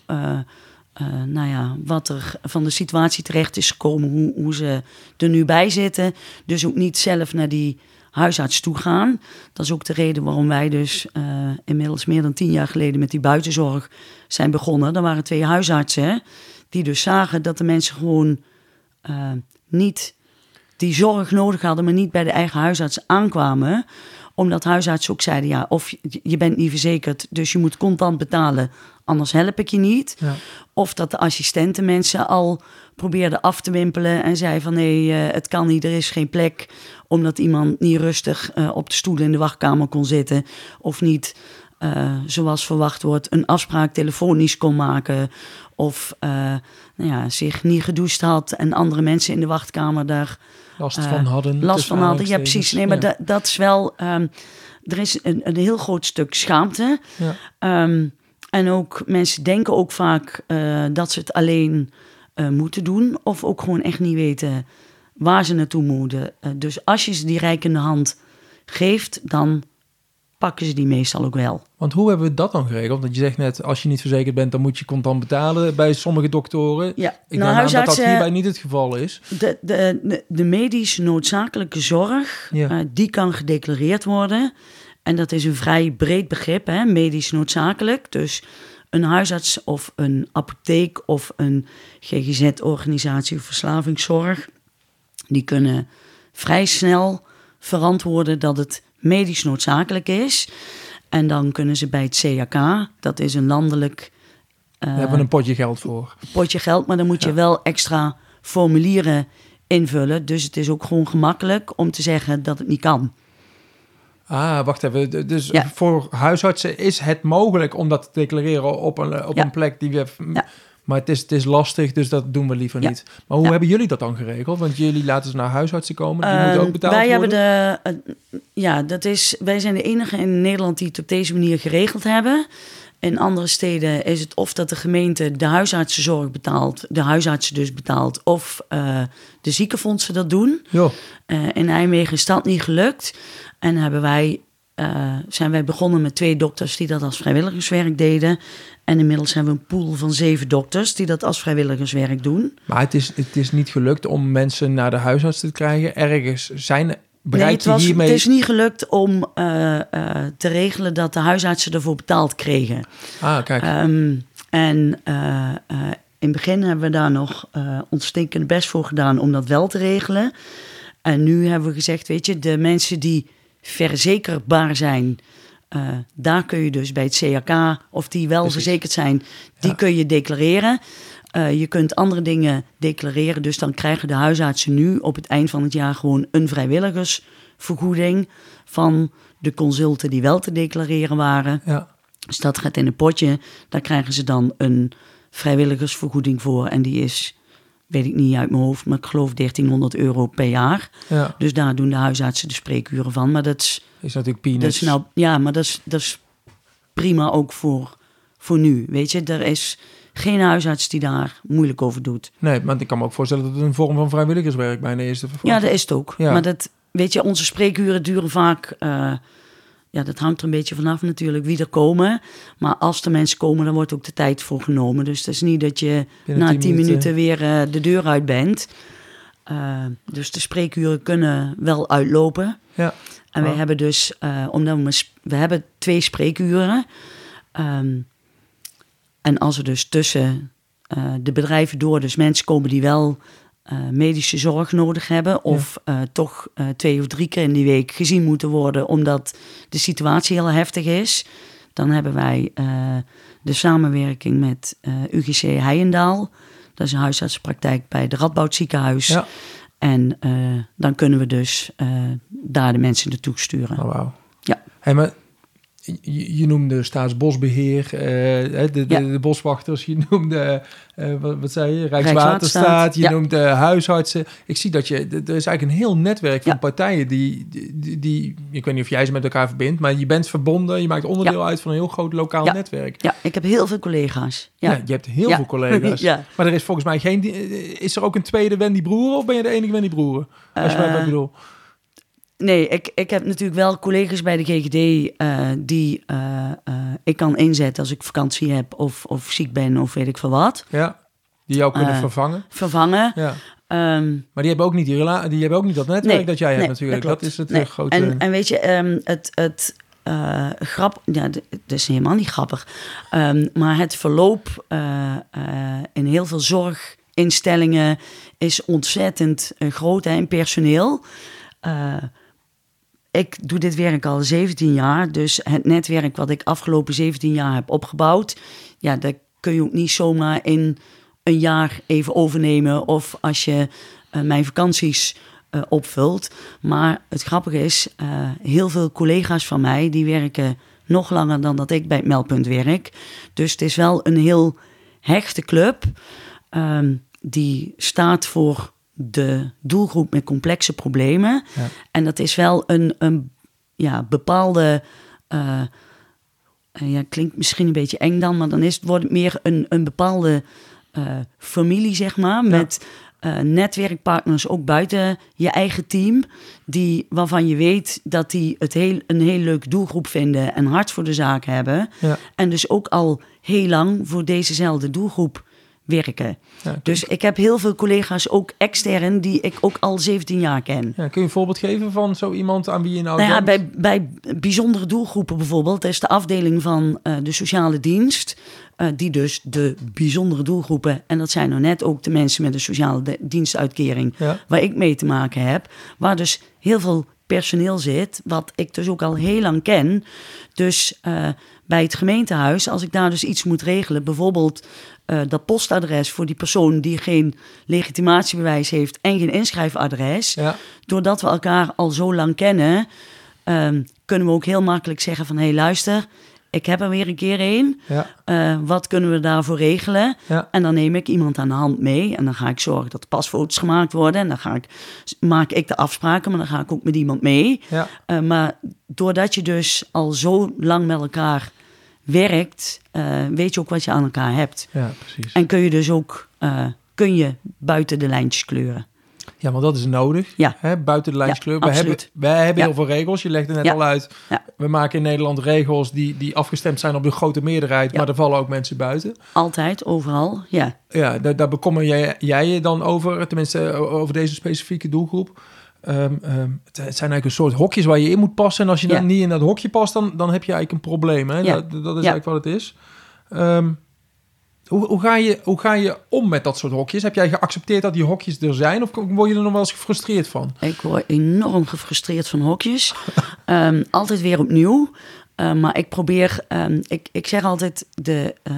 nou ja, wat er van de situatie terecht is gekomen, hoe, hoe ze er nu bij zitten. Dus ook niet zelf naar die huisarts toe gaan. Dat is ook de reden waarom wij dus eh, inmiddels meer dan tien jaar geleden met die buitenzorg zijn begonnen. Er waren twee huisartsen die dus zagen dat de mensen gewoon eh, niet die zorg nodig hadden, maar niet bij de eigen huisarts aankwamen omdat huisartsen ook zeiden, ja, of je- bent niet verzekerd, dus je moet contant betalen, anders help ik je niet. Ja. Of dat de assistenten mensen al probeerden af te wimpelen en zei van nee, eh, het kan niet, er is geen plek. Omdat iemand niet rustig eh, op de stoel in de wachtkamer kon zitten. Of niet, eh, zoals verwacht wordt, een afspraak telefonisch kon maken. Of eh, nou ja, zich niet gedoucht had en andere mensen in de wachtkamer daar Last eh, van hadden. last van hadden. Ja, precies. Nee, maar Ja. dat, dat is wel. ehm, er is een, een heel groot stuk schaamte. Ja. Ehm, en ook mensen denken ook vaak eh, dat ze het alleen moeten doen. Of ook gewoon echt niet weten waar ze naartoe moeten. Dus als je ze die reikende hand geeft, dan pakken ze die meestal ook wel. Want hoe hebben we dat dan geregeld? Want je zegt net, als je niet verzekerd bent, dan moet je contant betalen bij sommige doktoren. Ja, Ik nou, aan dat dat hierbij niet het geval is. De, de, de, noodzakelijke zorg, Ja. eh, die kan gedeclareerd worden. En dat is een vrij breed begrip, hè, medisch noodzakelijk. Dus een huisarts of een apotheek of een GGZ-organisatie of verslavingszorg... die kunnen vrij snel verantwoorden dat het medisch noodzakelijk is. En dan kunnen ze bij het CAK, dat is een landelijk Daar hebben we een potje geld voor. potje geld, maar dan moet je Ja. wel extra formulieren invullen. Dus het is ook gewoon gemakkelijk om te zeggen dat het niet kan. Ah, wacht even. Dus Ja. voor huisartsen is het mogelijk om dat te declareren op een, op Ja. een plek die we... Maar het is, het is lastig, dus dat doen we liever Ja. niet. Maar hoe Ja. hebben jullie dat dan geregeld? Want jullie laten ze naar huisartsen komen. Die moeten ook Ehm, betaald wij worden. hebben de, eh, ja, dat is, wij zijn de enige in Nederland die het op deze manier geregeld hebben. In andere steden is het of dat de gemeente de huisartsenzorg betaalt, de huisartsen dus betaalt, of uh, de ziekenfondsen dat doen. Uh, in Nijmegen is dat niet gelukt. En hebben wij, uh, zijn wij begonnen met twee dokters die dat als vrijwilligerswerk deden. En inmiddels hebben we een pool van zeven dokters die dat als vrijwilligerswerk doen. Maar het is, het is niet gelukt om mensen naar de huisarts te krijgen. Ergens zijn nee, het, was, hiermee... het is niet gelukt om uh, uh, te regelen dat de huisartsen ervoor betaald kregen. Ah, kijk. Um, en uh, in het begin hebben we daar nog ontstinkend best voor gedaan om dat wel te regelen. En nu hebben we gezegd, weet je, de mensen die verzekerbaar zijn... daar kun je dus bij het CAK, of die wel Precies. verzekerd zijn, die ja. kun je declareren. Uh, je kunt andere dingen declareren, dus dan krijgen de huisartsen nu op het eind van het jaar gewoon een vrijwilligersvergoeding van de consulten die wel te declareren waren. Ja. Dus dat gaat in een potje. Daar krijgen ze dan een vrijwilligersvergoeding voor en die is, weet ik niet uit mijn hoofd, maar ik geloof 1300 euro per jaar. Ja. Dus daar doen de huisartsen de spreekuren van. Maar dat is, is natuurlijk peanuts. Dat is nou, ja, maar dat is, dat is prima ook voor, voor nu. Weet je, er is geen huisarts die daar moeilijk over doet. Nee, maar ik kan me ook voorstellen dat het een vorm van vrijwilligerswerk bijna is. Ja, dat is het ook. Ja. Maar dat, weet je, onze spreekuren duren vaak... Uh, ja, dat hangt er een beetje vanaf natuurlijk wie er komen. Maar als de mensen komen, dan wordt ook de tijd voor genomen. Dus het is niet dat je Binnen na tien minuten, minuten weer uh, de deur uit bent. Uh, dus de spreekuren kunnen wel uitlopen. Ja. En wij hebben dus, omdat we, we hebben twee spreekuren... Um, en als er dus tussen de bedrijven door, dus mensen komen die wel uh, medische zorg nodig hebben, of ja. uh, toch twee of drie keer in die week gezien moeten worden, omdat de situatie heel heftig is, dan hebben wij de samenwerking met UGC Heijendaal. Dat is een huisartsenpraktijk bij de Radboud ziekenhuis. Ja. En dan kunnen we dus daar de mensen naartoe sturen. Oh, wow. Ja. Hey, maar je, je noemde staatsbosbeheer, uh, de, de, ja. de, boswachters, je noemde, uh, wat, wat, zei je, Rijkswaterstaat, je ja. noemde huisartsen. Ik zie dat je, er is eigenlijk een heel netwerk van ja. partijen die, die, die, ik weet niet of jij ze met elkaar verbindt, maar je bent verbonden, je maakt onderdeel uit van een heel groot lokaal netwerk. Ja, ik heb heel veel collega's. Ja, je hebt heel veel collega's. ja. Maar er is volgens mij geen, is er ook een tweede Wendy Broeren of ben je de enige Wendy Broeren? Als je uh, wat bedoel. Nee, ik, ik heb natuurlijk wel collega's bij de GGD uh, die uh, uh, ik kan inzetten als ik vakantie heb of, of ziek ben of weet ik veel wat. Ja, die jou kunnen vervangen. Vervangen. Ja. Um, maar die hebben ook niet, die, rela die hebben ook niet dat netwerk nee, dat jij hebt natuurlijk. Dat, dat is het nee. grote... En, en weet je, um, het, het grap... Ja, het is helemaal niet grappig. Um, maar het verloop in heel veel zorginstellingen is ontzettend groot hè, in personeel. Uh, ik doe dit werk al 17 jaar, dus het netwerk wat ik afgelopen 17 jaar heb opgebouwd, ja, dat kun je ook niet zomaar in een jaar even overnemen of als je uh, mijn vakanties uh, opvult. Maar het grappige is, uh, heel veel collega's van mij die werken nog langer dan dat ik bij het meldpunt werk. Dus het is wel een heel hechte club um, die staat voor de doelgroep met complexe problemen. Ja. En dat is wel een, een ja, bepaalde. Uh, ja, klinkt misschien een beetje eng dan, maar dan is het, wordt het meer een, een bepaalde uh, familie, zeg maar. Ja. Met uh, netwerkpartners ook buiten je eigen team. Die, waarvan je weet dat die het heel, een heel leuk doelgroep vinden en hart voor de zaak hebben. Ja. En dus ook al heel lang voor dezezelfde doelgroep werken. Ja, dus ik heb heel veel collega's, ook extern, die ik ook al 17 jaar ken. Ja, kun je een voorbeeld geven van zo iemand aan wie je nou... Nou ja, bij, bij bijzondere doelgroepen bijvoorbeeld, dat is de afdeling van uh, de sociale dienst, uh, die dus de bijzondere doelgroepen, en dat zijn nou net ook de mensen met een sociale dienstuitkering, ja. waar ik mee te maken heb, waar dus heel veel personeel zit, wat ik dus ook al heel lang ken. Dus uh, bij het gemeentehuis, als ik daar dus iets moet regelen, bijvoorbeeld uh, dat postadres voor die persoon die geen legitimatiebewijs heeft en geen inschrijfadres, ja. doordat we elkaar al zo lang kennen, um, kunnen we ook heel makkelijk zeggen van hé hey, luister, ik heb er weer een keer een. Ja. Uh, wat kunnen we daarvoor regelen? Ja. En dan neem ik iemand aan de hand mee. En dan ga ik zorgen dat pasfoto's gemaakt worden. En dan ga ik, maak ik de afspraken, maar dan ga ik ook met iemand mee. Ja. Uh, maar doordat je dus al zo lang met elkaar werkt, eh, weet je ook wat je aan elkaar hebt. Ja, precies. En kun je dus ook eh, kun je buiten de lijntjes kleuren. Ja, want dat is nodig. Ja. Hè, buiten de lijntjes Ja. We hebben, wij hebben Ja. heel veel regels. Je legde net al uit. We maken in Nederland regels die, die afgestemd zijn op de grote meerderheid. Maar er vallen ook mensen buiten. Altijd, overal, ja. Ja, daar, daar bekommer jij, jij je dan over. Tenminste, over deze specifieke doelgroep. Ehm, ehm, het, zijn eigenlijk een soort hokjes waar je in moet passen. En als je dan niet in dat hokje past, dan, dan heb je eigenlijk een probleem. Hè? Ja. Dat, dat is eigenlijk wat het is. Ehm, hoe, hoe, ga je, hoe ga je om met dat soort hokjes? Heb jij geaccepteerd dat die hokjes er zijn? Of word je er nog wel eens gefrustreerd van? Ik word enorm gefrustreerd van hokjes. Ehm, altijd weer opnieuw. Ehm, maar ik probeer, ehm, ik, ik zeg altijd, de eh,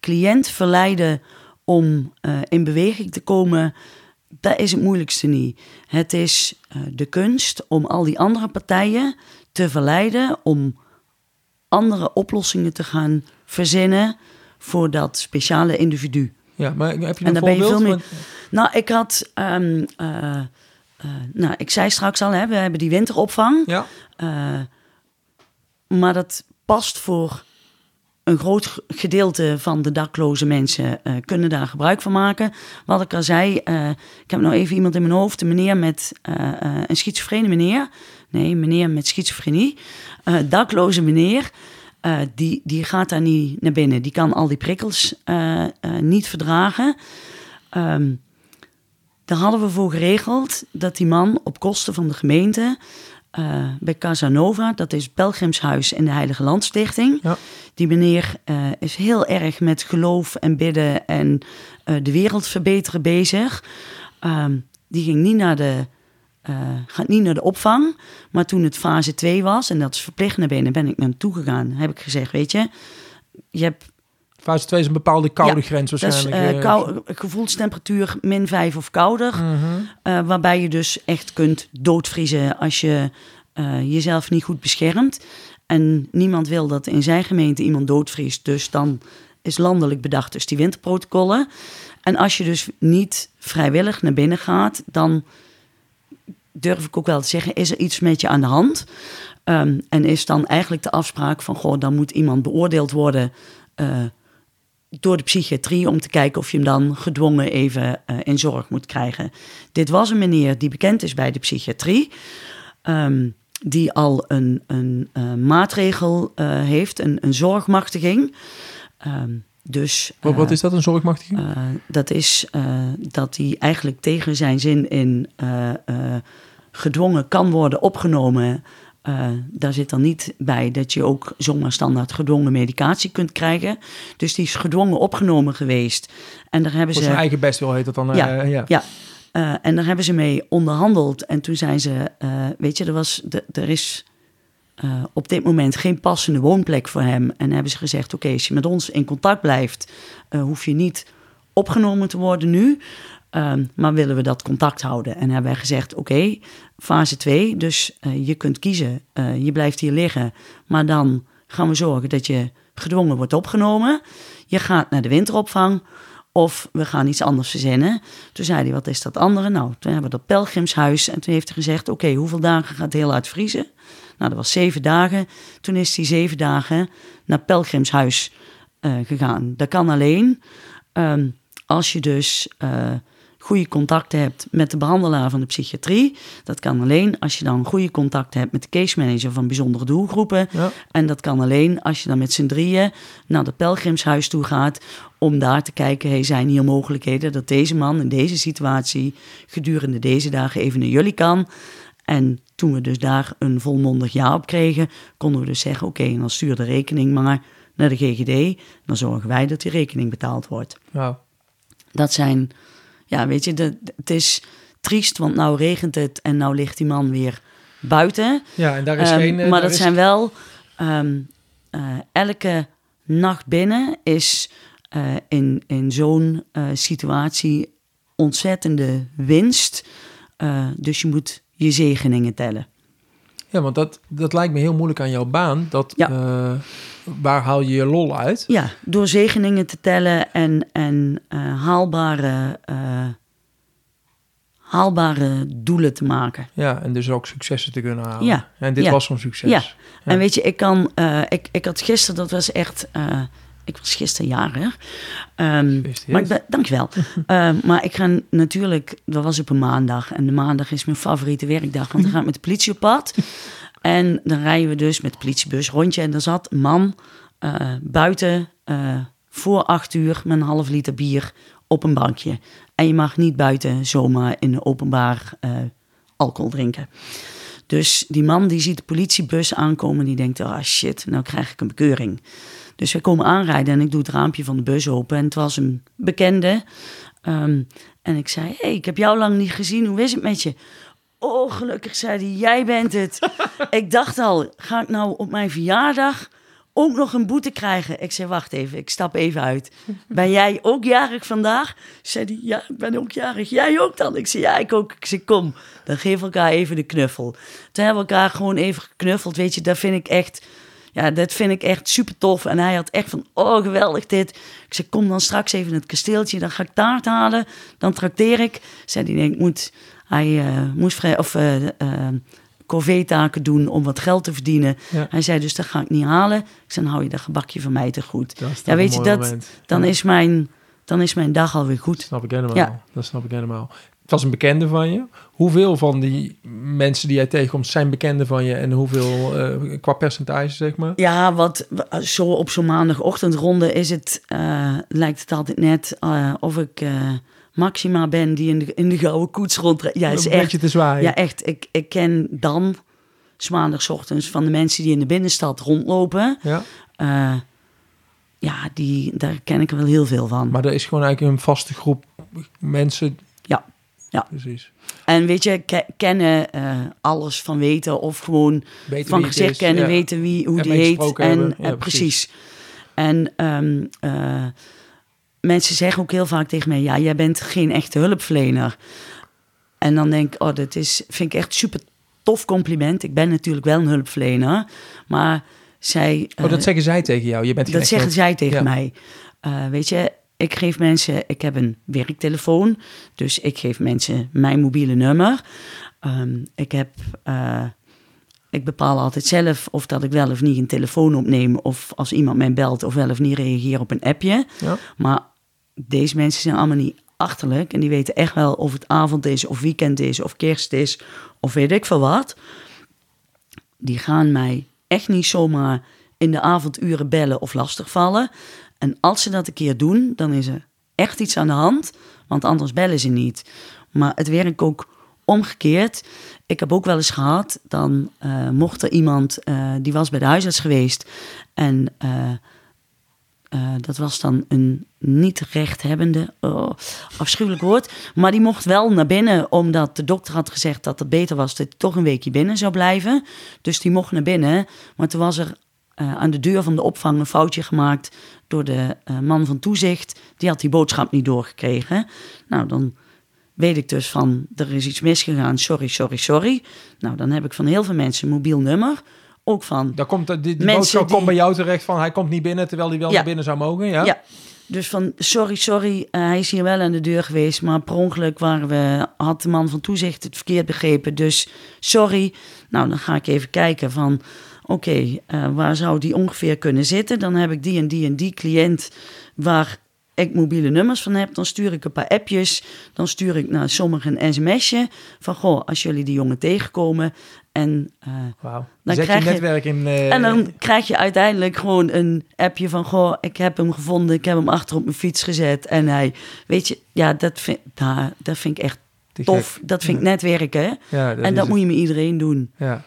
cliënt verleiden om eh, in beweging te komen. Dat is het moeilijkste niet. Het is eh, de kunst om al die andere partijen te verleiden om andere oplossingen te gaan verzinnen voor dat speciale individu. Ja, maar heb je En een daar ben je voorbeeld? veel meer- Nou, ik had. ehm, eh, eh, nou, ik zei straks al, hè, we hebben die winteropvang. Ja, Eh, maar dat past voor een groot ge- gedeelte van de dakloze mensen kunnen daar gebruik van maken. Wat ik al zei, ik heb nou even iemand in mijn hoofd, een meneer met een schizofrene meneer. Nee, meneer met schizofrenie. Dakloze meneer. Eh, die, die gaat daar niet naar binnen. Die kan al die prikkels eh, eh, niet verdragen. Ehm, daar hadden we voor geregeld dat die man op kosten van de gemeente bij Casanova, dat is Pelgrimshuis in de Heilige Landstichting. Ja. Die meneer is heel erg met geloof en bidden en de wereld verbeteren bezig. Ehm, die ging niet naar de, eh, gaat niet naar de opvang. Maar toen het fase 2 was, en dat is verplicht naar binnen, ben ik naar hem toegegaan. Heb ik gezegd, weet je, je hebt fase 2 is een bepaalde koude Ja, grens dat is waarschijnlijk. eh, eh, kou- gevoelstemperatuur min 5 of kouder. mhm. waarbij je dus echt kunt doodvriezen als je jezelf niet goed beschermt. En niemand wil dat in zijn gemeente iemand doodvriest. Dus dan is landelijk bedacht dus die winterprotocollen. En als je dus niet vrijwillig naar binnen gaat, dan durf ik ook wel te zeggen, is er iets met je aan de hand? Ehm, en is dan eigenlijk de afspraak van, goh, dan moet iemand beoordeeld worden eh, door de psychiatrie om te kijken of je hem dan gedwongen even eh, in zorg moet krijgen. Dit was een meneer die bekend is bij de psychiatrie, ehm, die al een, een eh, maatregel heeft, een, een zorgmachtiging. Ehm, dus, Wat, wat eh, is dat, een zorgmachtiging? eh, dat is eh, dat hij eigenlijk tegen zijn zin in gedwongen kan worden opgenomen. Daar zit dan niet bij dat je ook zomaar standaard gedwongen medicatie kunt krijgen. Dus die is gedwongen opgenomen geweest. En daar hebben Voor ze. zijn eigen best wel heet dat dan. Ja, ja. ja. En daar hebben ze mee onderhandeld. En toen zijn ze, weet je, er, was, er is eh, op dit moment geen passende woonplek voor hem. En hebben ze gezegd, oké, als je met ons in contact blijft, eh, hoef je niet opgenomen te worden nu. Ehm, maar willen we dat contact houden? En hebben wij gezegd, oké, fase 2, dus eh, je kunt kiezen. Je blijft hier liggen, maar dan gaan we zorgen dat je gedwongen wordt opgenomen. Je gaat naar de winteropvang of we gaan iets anders verzinnen. Toen zei hij, wat is dat andere? Nou, toen hebben we dat pelgrimshuis. En toen heeft hij gezegd, oké, hoeveel dagen gaat het heel uit vriezen? Nou, dat was zeven dagen. Toen is hij zeven dagen naar pelgrimshuis eh, gegaan. Dat kan alleen ehm, als je dus eh, goede contacten hebt met de behandelaar van de psychiatrie. Dat kan alleen als je dan goede contacten hebt met de case manager van bijzondere doelgroepen. Ja. En dat kan alleen als je dan met z'n drieën naar de pelgrimshuis toe gaat. Om daar te kijken, hey, zijn hier mogelijkheden dat deze man in deze situatie gedurende deze dagen even naar jullie kan. En toen we dus daar een volmondig ja op kregen, konden we dus zeggen, oké, dan stuur de rekening maar naar de GGD. Dan zorgen wij dat die rekening betaald wordt. Nou, Dat zijn, ja, weet je, de, het is triest, want nou regent het en nou ligt die man weer buiten. ja, en daar is Ehm, geen... eh, maar dat is- zijn wel, ehm, eh, elke nacht binnen is eh, in, in zo'n situatie ontzettende winst. Dus je moet je zegeningen tellen. Ja, want dat, dat lijkt me heel moeilijk aan jouw baan. Dat, Ja. eh, waar haal je je lol uit? Ja, door zegeningen te tellen en, en eh, haalbare, eh, haalbare doelen te maken. Ja, en dus ook successen te kunnen halen. Ja, En dit ja. was zo'n succes. Ja. En weet je, ik kan, ik, ik had gisteren, dat was echt, ik was gisteren jarig. Gefeliciteerd. maar ik ben, dankjewel. Ehm, maar ik ga natuurlijk, dat was op een maandag. En de maandag is mijn favoriete werkdag, want dan ga ik met de politie op pad. En dan rijden we dus met de politiebus rondje. En er zat een man eh, buiten eh, voor acht uur met een half liter bier op een bankje. En je mag niet buiten zomaar in de openbaar eh, alcohol drinken. Dus die man die ziet de politiebus aankomen, die denkt, ah shit, nou krijg ik een bekeuring. Dus we komen aanrijden en ik doe het raampje van de bus open. En het was een bekende. Ehm, en ik zei, hey, ik heb jou lang niet gezien, hoe is het met je? Oh, gelukkig, zei hij, jij bent het. ik dacht al, ga ik nou op mijn verjaardag ook nog een boete krijgen? Ik zei, wacht even, ik stap even uit. Ben jij ook jarig vandaag? Zei hij, ja, ik ben ook jarig. Jij ook dan? Ik zei, ja, ik ook. Ik zei, kom, dan geef elkaar even de knuffel. Toen hebben we elkaar gewoon even geknuffeld, weet je, dat vind ik echt... Ja, dat vind ik echt super tof. En hij had echt van, oh geweldig dit. Ik zei, kom dan straks even in het kasteeltje. Dan ga ik taart halen. Dan trakteer ik. Zei hij, nee, ik moet... Hij eh, moest vrij, of eh eh, corvée-taken doen om wat geld te verdienen. Ja. Hij zei, dus dat ga ik niet halen. Ik zei, dan hou je dat gebakje van mij te goed. Dat Ja, weet je, dat, moment. dan, Ja. is mijn, dan is mijn dag alweer goed. snap ik helemaal. Ja. Dat snap ik helemaal. Het was een bekende van je. Hoeveel van die mensen die jij tegenkomt zijn bekenden van je en hoeveel eh, qua percentage, zeg maar? Ja, wat zo op zo'n maandagochtendronde is het, eh, lijkt het altijd net eh, of ik Maxima ben die in de, in de gouden koets rondrijdt. Ja, is een echt. beetje te zwaaien. Ja, echt. Ik, ik ken dan, maandagochtends, van de mensen die in de binnenstad rondlopen. Ja. Ja, die, daar ken ik er wel heel veel van. Maar er is gewoon eigenlijk een vaste groep mensen. Ja. Precies. En weet je, ke- kennen eh, alles van weten of gewoon Weten van gezicht kennen, ja. weten wie, hoe En die heet. En eh, Ja, precies. precies. En ehm, eh, mensen zeggen ook heel vaak tegen mij: ja, jij bent geen echte hulpverlener. En dan denk ik, oh, dat is, vind ik echt super tof compliment. Ik ben natuurlijk wel een hulpverlener, maar zij. Oh, dat zeggen zij tegen jou. Je bent dat zeggen zij tegen Ja. mij. Weet je, ik geef mensen, ik heb een werktelefoon, dus ik geef mensen mijn mobiele nummer. Ehm, ik heb, eh, ik bepaal altijd zelf of dat ik wel of niet een telefoon opneem, of als iemand mij belt of wel of niet reageer op een appje. Ja. Maar deze mensen zijn allemaal niet achterlijk en die weten echt wel of het avond is, of weekend is, of kerst is, of weet ik veel wat. Die gaan mij echt niet zomaar in de avonduren bellen of lastigvallen. En als ze dat een keer doen, dan is er echt iets aan de hand, want anders bellen ze niet. Maar het werkt ook omgekeerd. Ik heb ook wel eens gehad, dan eh, mocht er iemand, eh, die was bij de huisarts geweest en eh, dat was dan een niet rechthebbende, oh, afschuwelijk woord. Maar die mocht wel naar binnen, omdat de dokter had gezegd dat het beter was dat hij toch een weekje binnen zou blijven. Dus die mocht naar binnen. Maar toen was er eh, aan de deur van de opvang een foutje gemaakt door de eh, man van toezicht. Die had die boodschap niet doorgekregen. Nou, dan weet ik dus van, er is iets misgegaan, sorry, sorry, sorry. Nou, dan heb ik van heel veel mensen een mobiel nummer. Ook van Daar komt, die die Mensen die- komt bij jou terecht van hij komt niet binnen terwijl hij wel Ja. naar binnen zou mogen. Ja. Ja. Dus van, sorry, sorry, eh, hij is hier wel aan de deur geweest, maar per ongeluk waren we, had de man van toezicht het verkeerd begrepen, dus sorry. Nou, dan ga ik even kijken van, oké, eh, waar zou die ongeveer kunnen zitten? Dan heb ik die en die en die cliënt waar ik mobiele nummers van heb. Dan stuur ik een paar appjes, dan stuur ik naar sommigen een sms'je van, goh, als jullie die jongen tegenkomen en... eh, Wauw. Dan Zet krijg je- netwerk in. eh, en dan krijg je uiteindelijk gewoon een appje van... Goh, ik heb hem gevonden, ik heb hem achter op mijn fiets gezet. En hij, weet je, ja, dat vind, nou, dat vind ik echt tof. Dat vind ik netwerken. en dat moet je met iedereen doen. Ja.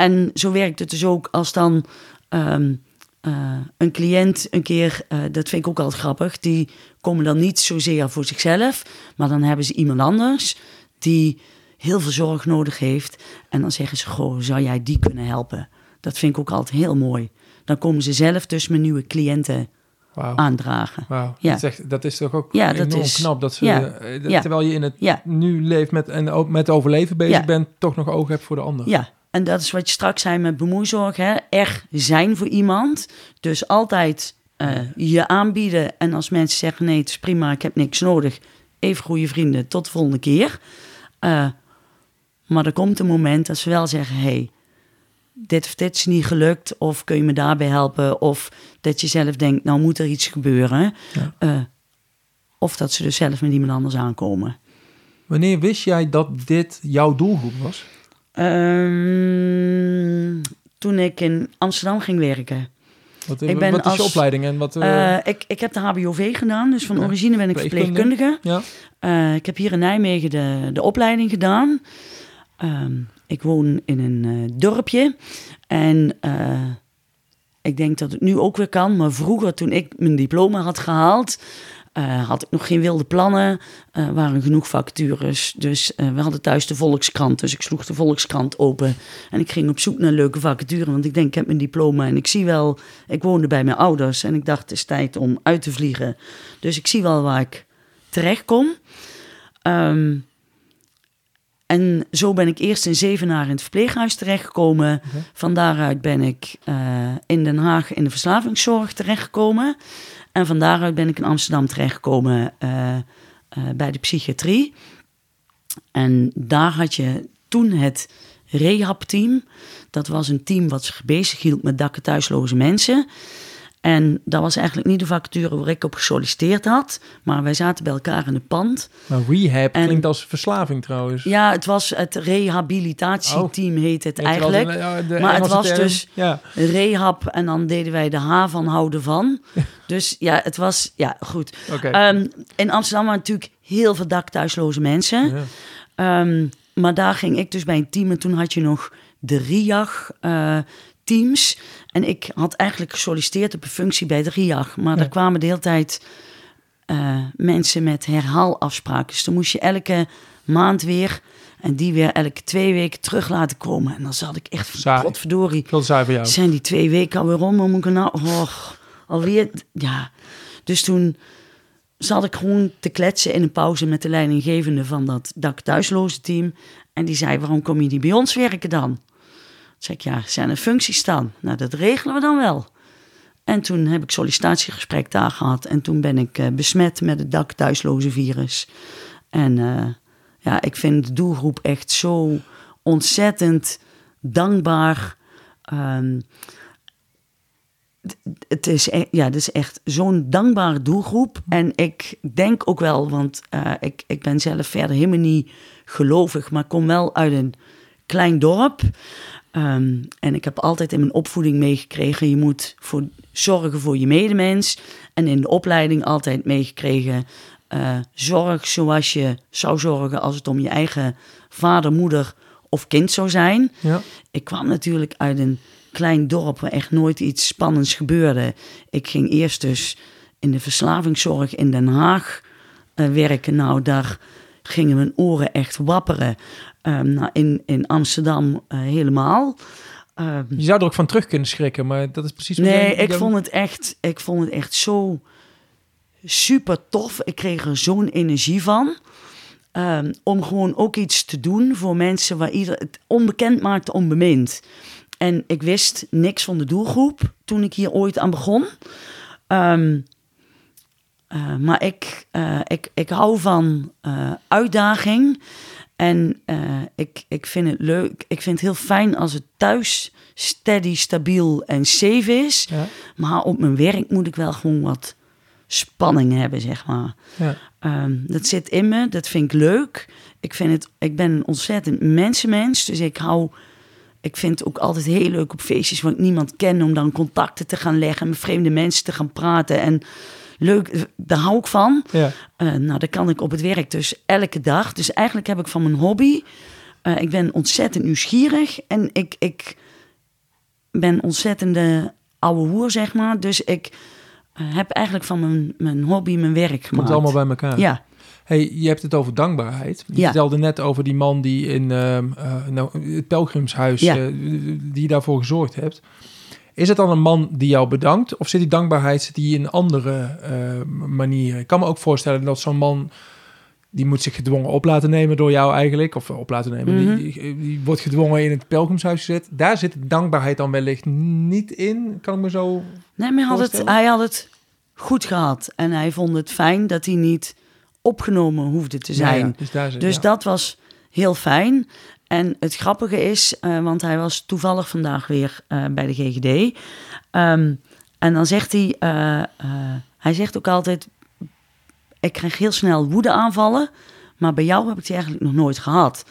En zo werkt het dus ook als dan ehm, eh, een cliënt een keer... eh, dat vind ik ook altijd grappig. Die komen dan niet zozeer voor zichzelf... maar dan hebben ze iemand anders die heel veel zorg nodig heeft. En dan zeggen ze, goh, zou jij die kunnen helpen? Dat vind ik ook altijd heel mooi. Dan komen ze zelf dus mijn nieuwe cliënten aandragen. Wauw. Ja. Dat, is echt- dat is toch ook Ja, dat enorm is- knap dat ze, ja. eh, dat- terwijl je in het Ja. nu leeft met, en ook met overleven bezig bent, toch nog oog hebt voor de ander. Ja, en dat is wat je straks zei met bemoeizorg. Hè? Er zijn voor iemand. Dus altijd eh, je aanbieden. En als mensen zeggen, nee, het is prima, ik heb niks nodig. Even goede vrienden, tot de volgende keer. Eh, maar er komt een moment dat ze wel zeggen: hey, dit of dit is niet gelukt, of kun je me daarbij helpen? Of dat je zelf denkt: nou moet er iets gebeuren. Ja. Eh, of dat ze dus zelf met iemand anders aankomen. Wanneer wist jij dat dit jouw doelgroep was? Ehm, toen ik in Amsterdam ging werken. Wat, Ik ben wat is je als- opleiding en wat... eh, Eh, ik, ik heb de HBOV gedaan, dus van Ja, origine ben ik verpleegkundige. ja? Eh, ik heb hier in Nijmegen de, de opleiding gedaan. Ehm, ik woon in een dorpje. En ik denk dat het nu ook weer kan. Maar vroeger, toen ik mijn diploma had gehaald, eh, had ik nog geen wilde plannen. Er waren genoeg vacatures. Dus eh, we hadden thuis de Volkskrant. Dus ik sloeg de Volkskrant open. En ik ging op zoek naar leuke vacatures. Want ik denk, ik heb mijn diploma en ik zie wel... Ik woonde bij mijn ouders en ik dacht, het is tijd om uit te vliegen. Dus ik zie wel waar ik terecht kom. Ehm, en zo ben ik eerst in Zevenaar in het verpleeghuis terechtgekomen. Van daaruit ben ik eh, in Den Haag in de verslavingszorg terechtgekomen. En van daaruit ben ik in Amsterdam terechtgekomen eh, eh, bij de psychiatrie. En daar had je toen het rehab-team. Dat was een team wat zich bezighield met dakken thuisloze mensen. En dat was eigenlijk niet de vacature waar ik op gesolliciteerd had. Maar wij zaten bij elkaar in het pand. Maar rehab En- klinkt als verslaving trouwens. Ja, het was het rehabilitatieteam heet het eigenlijk. de- de Maar het was term. dus- Ja, Rehab en dan deden wij de H van houden van. Dus ja, het was, ja, goed. Ehm, in Amsterdam waren natuurlijk heel veel dakthuisloze mensen. Ja. Ehm, maar daar ging ik dus bij een team en toen had je nog de RIAG eh, teams. En ik had eigenlijk gesolliciteerd op een functie bij de RIAG. Maar Ja. er kwamen de hele tijd eh, mensen met herhaalafspraken. Dus dan moest je elke maand weer en die weer elke twee weken terug laten komen. En dan zat ik echt van, Saai. godverdorie. Veel saai voor jou. Zijn die twee weken alweer om? Hoe moet ik nou... Oh, alweer... Ja. Dus toen zat ik gewoon te kletsen in een pauze met de leidinggevende van dat dak thuisloze team. En die zei, waarom kom je niet bij ons werken dan? Zei ik, ja, zijn er functies dan? Nou, dat regelen we dan wel. En toen heb ik sollicitatiegesprek daar gehad. En toen ben ik eh, besmet met het dak thuisloze virus. En eh, ja, ik vind de doelgroep echt zo ontzettend dankbaar. Ehm, het is, e- ja, het is echt zo'n dankbare doelgroep. En ik denk ook wel, want eh, ik, ik ben zelf verder helemaal niet gelovig, maar kom wel uit een klein dorp. Ehm, en ik heb altijd in mijn opvoeding meegekregen, je moet voor, zorgen voor je medemens. En in de opleiding altijd meegekregen, eh, zorg zoals je zou zorgen als het om je eigen vader, moeder of kind zou zijn. Ja. Ik kwam natuurlijk uit een klein dorp waar echt nooit iets spannends gebeurde. Ik ging eerst dus in de verslavingszorg in Den Haag eh, werken. Nou, daar gingen mijn oren echt wapperen. Nou, in, in Amsterdam eh, helemaal. Ehm, Je zou er ook van terug kunnen schrikken, maar dat is precies wat Nee, jij- ik jij- vond het echt, ik vond het echt zo super tof. Ik kreeg er zo'n energie van. Ehm, om gewoon ook iets te doen voor mensen waar ieder het onbekend maakte onbemind. En ik wist niks van de doelgroep toen ik hier ooit aan begon. Eh, maar ik, eh, ik, ik hou van eh, uitdaging. En ik, ik vind het leuk. Ik vind het heel fijn als het thuis steady, stabiel en safe is. Ja, Maar op mijn werk moet ik wel gewoon wat spanning hebben, zeg maar. ja. Ehm, dat zit in me, dat vind ik leuk. Ik, vind het, ik ben een ontzettend mensenmens, dus ik hou... Ik vind het ook altijd heel leuk op feestjes waar ik niemand ken... om dan contacten te gaan leggen, met vreemde mensen te gaan praten. En leuk, daar hou ik van. ja. Eh, nou, dat kan ik op het werk dus elke dag. Dus eigenlijk heb ik van mijn hobby... eh, ik ben ontzettend nieuwsgierig en ik, ik ben ontzettende ouwe hoer, zeg maar. Dus ik eh, heb eigenlijk van mijn, mijn hobby mijn werk gemaakt. Komt allemaal bij elkaar. Ja, Hey, je hebt het over dankbaarheid. Je Ja. vertelde net over die man die in ehm, eh, nou, het pelgrimshuis, Ja. eh, die je daarvoor gezorgd hebt. Is het dan een man die jou bedankt? Of zit die dankbaarheid zit die in andere eh, manieren? Ik kan me ook voorstellen dat zo'n man... die moet zich gedwongen op laten nemen door jou eigenlijk. Of op laten nemen. Mhm. die, die wordt gedwongen in het pelgrimshuis gezet. Daar zit dankbaarheid dan wellicht niet in. Kan ik me zo... nee, maar hij had, het, hij had het goed gehad. En hij vond het fijn dat hij niet opgenomen hoefde te zijn. Ja, ja, dus daar zit, Dus ja. dat was heel fijn. En het grappige is, eh, want hij was toevallig vandaag weer eh, bij de GGD. Ehm, en dan zegt hij, eh, hij zegt ook altijd, ik krijg heel snel woedeaanvallen, maar bij jou heb ik die eigenlijk nog nooit gehad.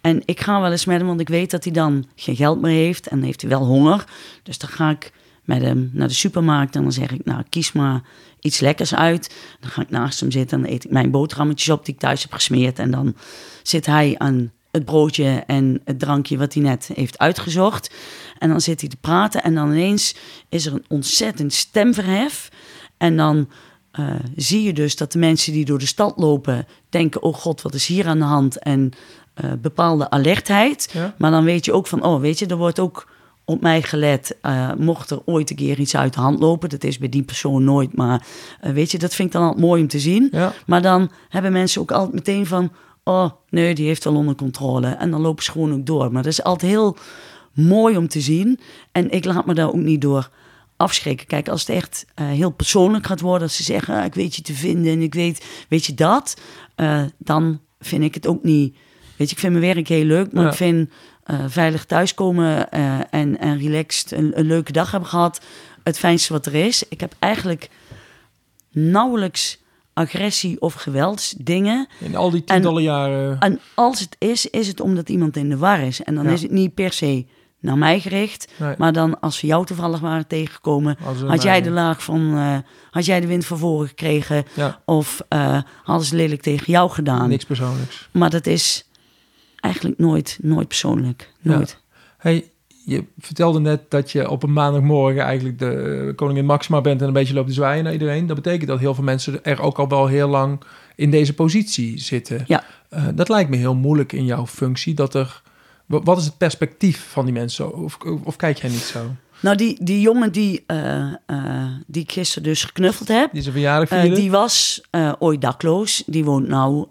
En ik ga wel eens met hem, want ik weet dat hij dan geen geld meer heeft en heeft hij wel honger. Dus dan ga ik met hem naar de supermarkt en dan zeg ik, nou kies maar iets lekkers uit. Dan ga ik naast hem zitten en dan eet ik mijn boterhammetjes op die ik thuis heb gesmeerd. En dan zit hij aan het broodje en het drankje wat hij net heeft uitgezocht. En dan zit hij te praten en dan ineens is er een ontzettend stemverhef. En dan eh, zie je dus dat de mensen die door de stad lopen denken: oh god, wat is hier aan de hand? En eh, bepaalde alertheid. Ja. Maar dan weet je ook van: oh, weet je, er wordt ook op mij gelet. eh, mocht er ooit een keer iets uit de hand lopen, dat is bij die persoon nooit, maar weet je, dat vind ik dan altijd mooi om te zien. Ja. Maar dan hebben mensen ook altijd meteen van: oh nee, die heeft wel onder controle. En dan lopen ze gewoon ook door. Maar dat is altijd heel mooi om te zien. En ik laat me daar ook niet door afschrikken. Kijk, als het echt eh, heel persoonlijk gaat worden, als ze zeggen: ah, ik weet je te vinden en ik weet, weet je dat, eh, dan vind ik het ook niet. Weet je, ik vind mijn werk heel leuk, maar Ja. ik vind eh, veilig thuiskomen en, en relaxed een, een leuke dag hebben gehad het fijnste wat er is. Ik heb eigenlijk nauwelijks agressie of geweldsdingen. In al die tientallen jaren. En als het is, is het omdat iemand in de war is. En dan Ja. is het niet per se naar mij gericht. Nee. Maar dan als we jou toevallig waren tegengekomen, had jij de laag van, eh, had jij de wind van voren gekregen? Ja, Of eh, hadden ze lelijk tegen jou gedaan? niks persoonlijks. Maar dat is eigenlijk nooit, nooit persoonlijk. Nooit. Hey, je vertelde net dat je op een maandagmorgen eigenlijk de eh, koningin Maxima bent en een beetje loopt te zwaaien naar iedereen. Dat betekent dat heel veel mensen er ook al wel heel lang in deze positie zitten. Ja. Eh, dat lijkt me heel moeilijk in jouw functie. Dat er, wa- wat is het perspectief van die mensen? Of, of, kijk jij niet zo? Nou, die, die jongen die, eh, die ik gisteren dus geknuffeld heb, Die is een verjaardag die was ooit dakloos. Die woont nou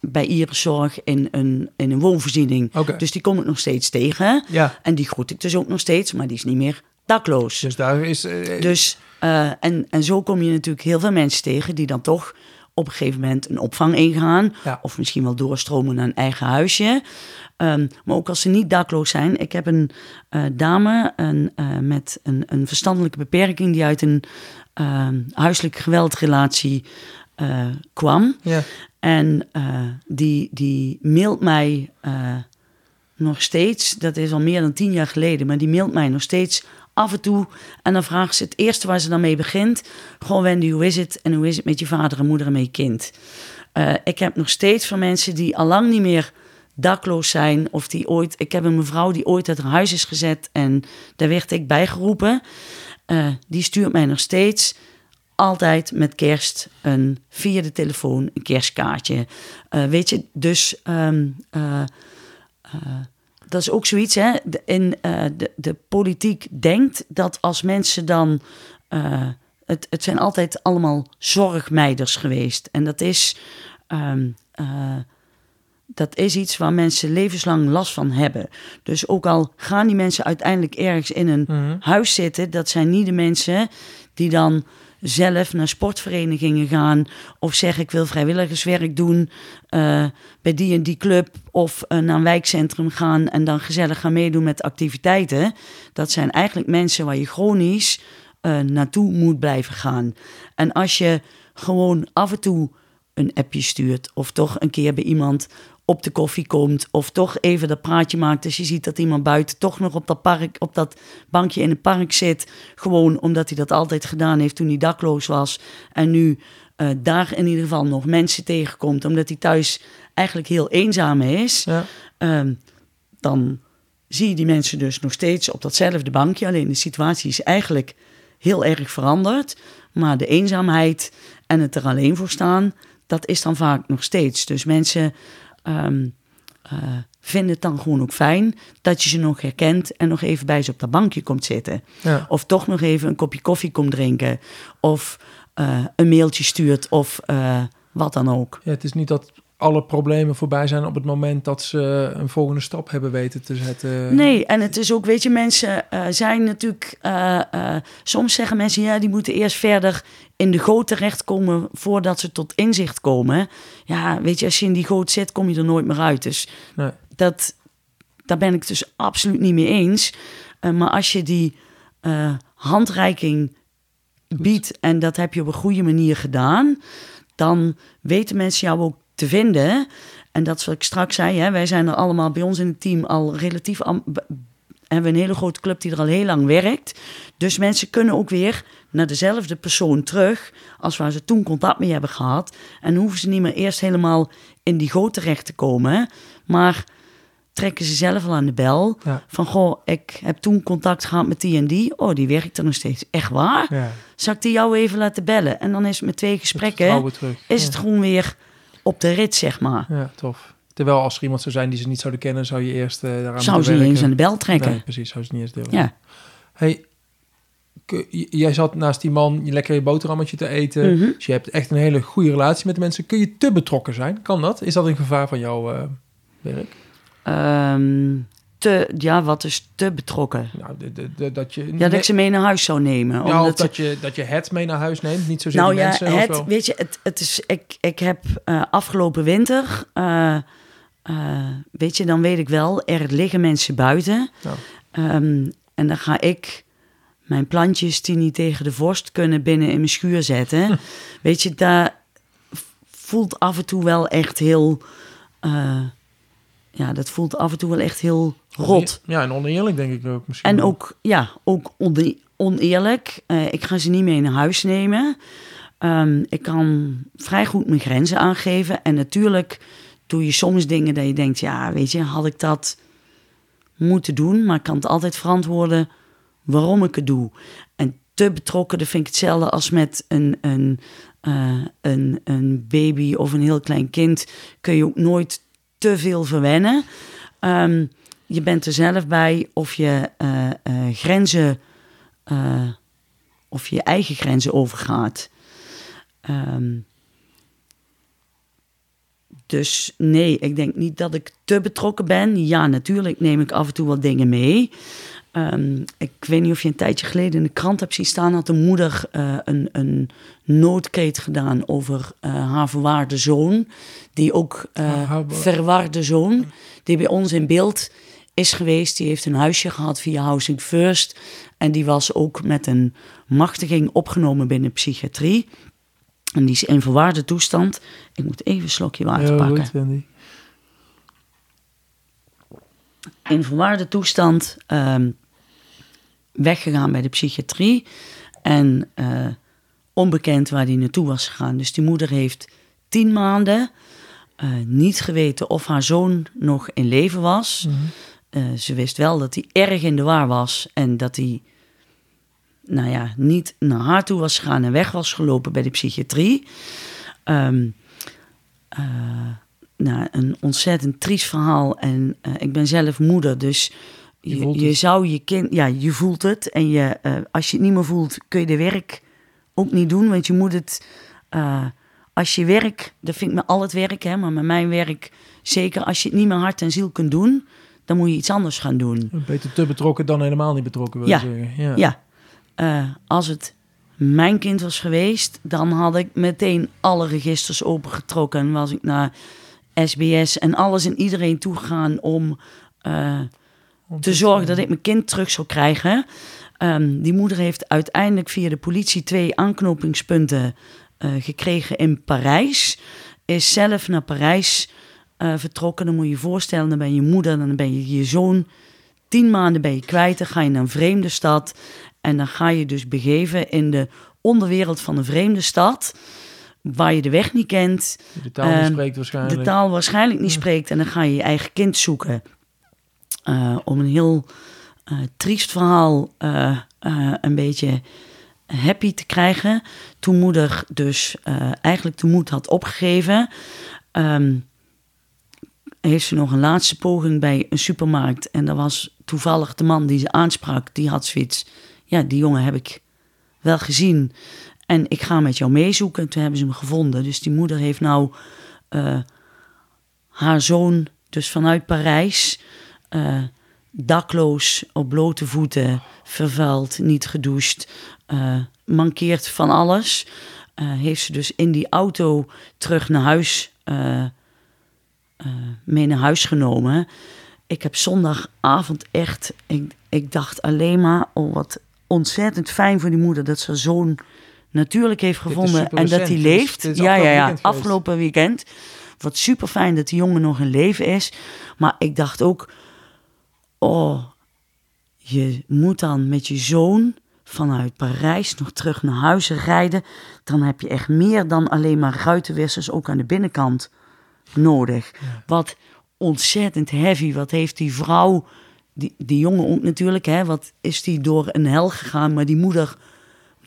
bij Ierenzorg in een, in een woonvoorziening. Dus die kom ik nog steeds tegen. Ja, En die groet ik dus ook nog steeds, maar die is niet meer dakloos. dus daar is... eh, Dus, eh, en, en zo kom je natuurlijk heel veel mensen tegen die dan toch op een gegeven moment een opvang ingaan. Ja. Of misschien wel doorstromen naar een eigen huisje. Ehm, maar ook als ze niet dakloos zijn. Ik heb een eh, dame een, met een, een verstandelijke beperking die uit een ehm, huiselijke geweldrelatie kwam. ja. En eh, die, die mailt mij eh, nog steeds, dat is al meer dan tien jaar geleden, maar die mailt mij nog steeds af en toe. En dan vraagt ze het eerste waar ze dan mee begint: Gewoon Wendy, hoe is het? En hoe is het met je vader en moeder en met je kind? Eh, ik heb nog steeds van mensen die al lang niet meer dakloos zijn. Of die ooit. Ik heb een mevrouw die ooit uit haar huis is gezet en daar werd ik bijgeroepen. Eh, die stuurt mij nog steeds altijd met kerst een, via de telefoon een kerstkaartje. Eh, weet je, dus ehm, eh, eh, dat is ook zoiets. Hè? De, in, de, de politiek denkt dat als mensen dan. het, het zijn altijd allemaal zorgmeiders geweest. En dat is. ehm, eh, dat is iets waar mensen levenslang last van hebben. Dus ook al gaan die mensen uiteindelijk ergens in een Mhm. huis zitten, dat zijn niet de mensen die dan zelf naar sportverenigingen gaan of zeggen ik wil vrijwilligerswerk doen eh, bij die en die club of eh, naar een wijkcentrum gaan en dan gezellig gaan meedoen met activiteiten. Dat zijn eigenlijk mensen waar je chronisch eh, naartoe moet blijven gaan. En als je gewoon af en toe een appje stuurt of toch een keer bij iemand op de koffie komt of toch even dat praatje maakt als je ziet dat iemand buiten toch nog op dat park op dat bankje in het park zit gewoon omdat hij dat altijd gedaan heeft toen hij dakloos was en nu eh, daar in ieder geval nog mensen tegenkomt omdat hij thuis eigenlijk heel eenzaam is Ja. Ehm, dan zie je die mensen dus nog steeds op datzelfde bankje. Alleen de situatie is eigenlijk heel erg veranderd. Maar de eenzaamheid en het er alleen voor staan, dat is dan vaak nog steeds. Dus mensen eh, vinden het dan gewoon ook fijn dat je ze nog herkent en nog even bij ze op dat bankje komt zitten. Ja. Of toch nog even een kopje koffie komt drinken. Of eh, een mailtje stuurt of eh, wat dan ook. Ja, het is niet dat alle problemen voorbij zijn op het moment dat ze een volgende stap hebben weten te zetten. Nee, en het is ook, weet je, mensen eh, zijn natuurlijk. eh, eh, soms zeggen mensen ja, die moeten eerst verder in de goot terechtkomen voordat ze tot inzicht komen. Ja, weet je, als je in die goot zit, kom je er nooit meer uit. Dus Nee. dat, daar ben ik dus absoluut niet mee eens. Maar als je die handreiking biedt en dat heb je op een goede manier gedaan, dan weten mensen jou ook te vinden. En dat is wat ik straks zei, hè, wij zijn er allemaal bij ons in het team al relatief. hebben een hele grote club die er al heel lang werkt. Dus mensen kunnen ook weer naar dezelfde persoon terug als waar ze toen contact mee hebben gehad. En hoeven ze niet meer eerst helemaal in die goot terecht te komen. Maar trekken ze zelf al aan de bel. Ja. Van, goh, ik heb toen contact gehad met die en die. Oh, die werkt er nog steeds. Echt waar? Ja, Zal ik die jou even laten bellen? En dan is het met twee gesprekken, is Ja. het gewoon weer op de rit, zeg maar. Ja, tof. Terwijl als er iemand zou zijn die ze niet zouden kennen, zou je eerst eh daaraan Zou ze niet eens aan de bel trekken? Nee, precies, zou ze niet eens deel Ja. Hey, jij zat naast die man je lekker je boterhammetje te eten. Mhm. Dus je hebt echt een hele goede relatie met de mensen. Kun je te betrokken zijn? Kan dat? Is dat een gevaar van jouw eh, werk? Ehm, te, ja, wat is te betrokken? Nou, de, de, dat je... Ja, dat ik ze mee naar huis zou nemen. Ja, of dat je, dat je het mee naar huis neemt. Niet zozeer nou ja, mensen. het, weet je, het, het is, ik, ik heb eh, afgelopen winter, eh, eh, weet je, dan weet ik wel, er liggen mensen buiten. Ja. Ehm, en dan ga ik mijn plantjes die niet tegen de vorst kunnen binnen in mijn schuur zetten. Weet je, daar voelt af en toe wel echt heel, ja, dat voelt af en toe wel echt heel rot. Ja, en oneerlijk denk ik ook misschien. En wel. ook, ja, ook one- oneerlijk. Eh, ik ga ze niet mee naar huis nemen. Ehm, ik kan vrij goed mijn grenzen aangeven. En natuurlijk doe je soms dingen dat je denkt... ja, weet je, had ik dat moeten doen? Maar ik kan het altijd verantwoorden waarom ik het doe. En te betrokken, dat vind ik hetzelfde als met een, een, eh, een, een baby of een heel klein kind... kun je ook nooit te veel verwennen. Ehm, je bent er zelf bij of je eh, eh, grenzen, eh, of je eigen grenzen overgaat. Ehm, dus nee, ik denk niet dat ik te betrokken ben. Ja, natuurlijk neem ik af en toe wat dingen mee. Ehm, ik weet niet of je een tijdje geleden in de krant hebt zien staan... had een moeder eh, een, een noodkreet gedaan over eh, haar verwaarde zoon. Die ook verwarde zoon, die bij ons in beeld is geweest. Die heeft een huisje gehad via Housing First. En die was ook met een machtiging opgenomen binnen psychiatrie. En die is in verwaarde toestand. Ik moet even een slokje water Heel pakken. goed. In verwaarde toestand ehm, weggegaan bij de psychiatrie. En eh, onbekend waar hij naartoe was gegaan. Dus die moeder heeft tien maanden eh, niet geweten of haar zoon nog in leven was. Mhm. Eh, ze wist wel dat hij erg in de war was en dat hij nou ja, niet naar haar toe was gegaan en weg was gelopen bij de psychiatrie. Ehm, eh, nou, een ontzettend triest verhaal. En eh, ik ben zelf moeder, dus Je je, zou je kind, ja, je voelt het. En je, eh, als je het niet meer voelt, kun je de werk ook niet doen, want je moet het. eh, als je werk, dat vind ik met al het werk, hè, maar met mijn werk zeker, als je het niet meer hart en ziel kunt doen, dan moet je iets anders gaan doen. Beter te betrokken dan helemaal niet betrokken, wil Ja. zeggen. Ja. Ja, als het mijn kind was geweest, dan had ik meteen alle registers opengetrokken. En was ik naar SBS en alles en iedereen toegegaan om eh, Om te zorgen dat ik mijn kind terug zou krijgen. Ehm, die moeder heeft uiteindelijk via de politie twee aanknopingspunten eh, gekregen in Parijs. Is zelf naar Parijs eh, vertrokken. Dan moet je je voorstellen, dan ben je moeder, dan ben je je zoon. Tien maanden ben je kwijt, dan ga je naar een vreemde stad. En dan ga je dus begeven in de onderwereld van een vreemde stad. Waar je de weg niet kent, De taal die Ehm, spreekt waarschijnlijk. de taal waarschijnlijk niet spreekt. En dan ga je je eigen kind zoeken. Eh, om een heel eh, triest verhaal eh, een beetje happy te krijgen. Toen moeder dus eigenlijk de moed had opgegeven... ehm, heeft ze nog een laatste poging bij een supermarkt. En dat was toevallig de man die ze aansprak. Die had zoiets... Ja, die jongen heb ik wel gezien. En ik ga met jou meezoeken. En toen hebben ze hem gevonden. Dus die moeder heeft nou... eh, haar zoon dus vanuit Parijs, eh, dakloos, op blote voeten, vervuild, niet gedoucht, eh, mankeert van alles. Heeft ze dus in die auto terug naar huis, mee naar huis genomen. Ik heb zondagavond echt, ik, ik dacht alleen maar, oh wat ontzettend fijn voor die moeder dat ze zo'n natuurlijk heeft gevonden en dat hij Dit is- leeft. dit is ja, ja, ja, weekend afgelopen weekend. Wat super fijn dat die jongen nog in leven is. Maar ik dacht ook, oh, je moet dan met je zoon vanuit Parijs nog terug naar huis rijden. Dan heb je echt meer dan alleen maar ruitenwissers ook aan de binnenkant nodig. Wat ontzettend heavy. Wat heeft die vrouw, die, die jongen ook natuurlijk, hè, wat is die door een hel gegaan, maar die moeder,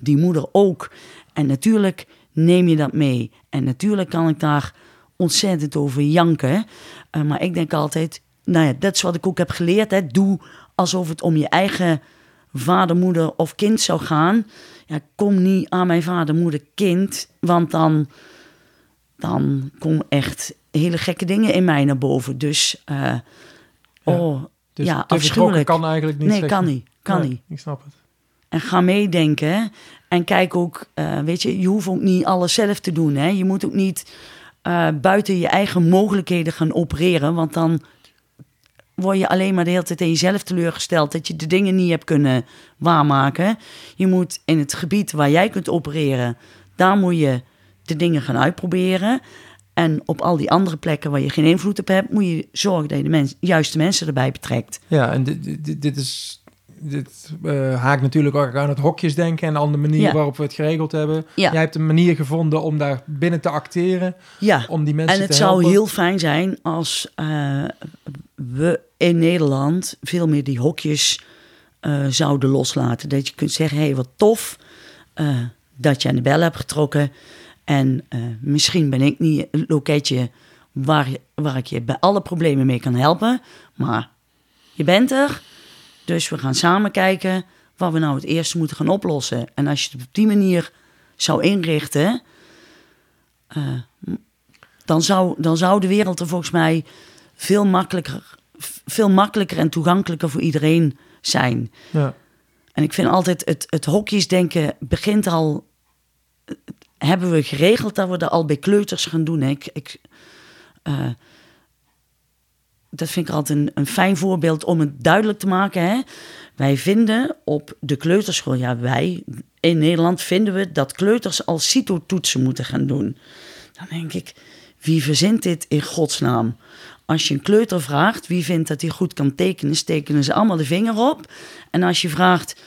die moeder ook. En natuurlijk neem je dat mee. En natuurlijk kan ik daar ontzettend over janken. Eh, maar ik denk altijd, nou ja, dat is wat ik ook heb geleerd. Hè. Doe alsof het om je eigen vader, moeder of kind zou gaan. Ja, kom niet aan mijn vader, moeder, kind. Want dan, dan komen echt hele gekke dingen in mij naar boven. Dus, eh, oh, Dus ja, afschuwelijk. kan eigenlijk niet. nee, kan niet. Kan Nee, niet. Ik snap het. En ga meedenken. En kijk ook, eh, weet je, je hoeft ook niet alles zelf te doen. Hè? Je moet ook niet eh, buiten je eigen mogelijkheden gaan opereren. Want dan word je alleen maar de hele tijd in jezelf teleurgesteld dat je de dingen niet hebt kunnen waarmaken. Je moet in het gebied waar jij kunt opereren, daar moet je de dingen gaan uitproberen. En op al die andere plekken waar je geen invloed op hebt, moet je zorgen dat je de juiste mensen erbij betrekt. Ja, en dit, dit, dit is. Dit eh, haakt natuurlijk ook aan het hokjesdenken en de andere manier Ja. waarop we het geregeld hebben. Ja. Jij hebt een manier gevonden om daar binnen te acteren, Ja. om die mensen En het te zou heel fijn zijn als eh, we in Nederland veel meer die hokjes eh, zouden loslaten. Dat je kunt zeggen, hé, hey, wat tof dat je aan de bel hebt getrokken. En misschien ben ik niet een loketje waar, waar ik je bij alle problemen mee kan helpen. Maar je bent er, dus we gaan samen kijken wat we nou het eerste moeten gaan oplossen. En als je het op die manier zou inrichten... eh, dan zou, dan zou de wereld er volgens mij veel makkelijker, veel makkelijker en toegankelijker voor iedereen zijn. Ja. En ik vind altijd het, het hokjesdenken begint al. Hebben we geregeld dat we dat al bij kleuters gaan doen? hè? Ik, ik, eh, dat vind ik altijd een, een fijn voorbeeld om het duidelijk te maken. Hè? Wij vinden op de kleuterschool, ja, wij in Nederland vinden we dat kleuters al CITO-toetsen moeten gaan doen. Dan denk ik, wie verzint dit in godsnaam? Als je een kleuter vraagt wie vindt dat hij goed kan tekenen, tekenen ze allemaal de vinger op. En als je vraagt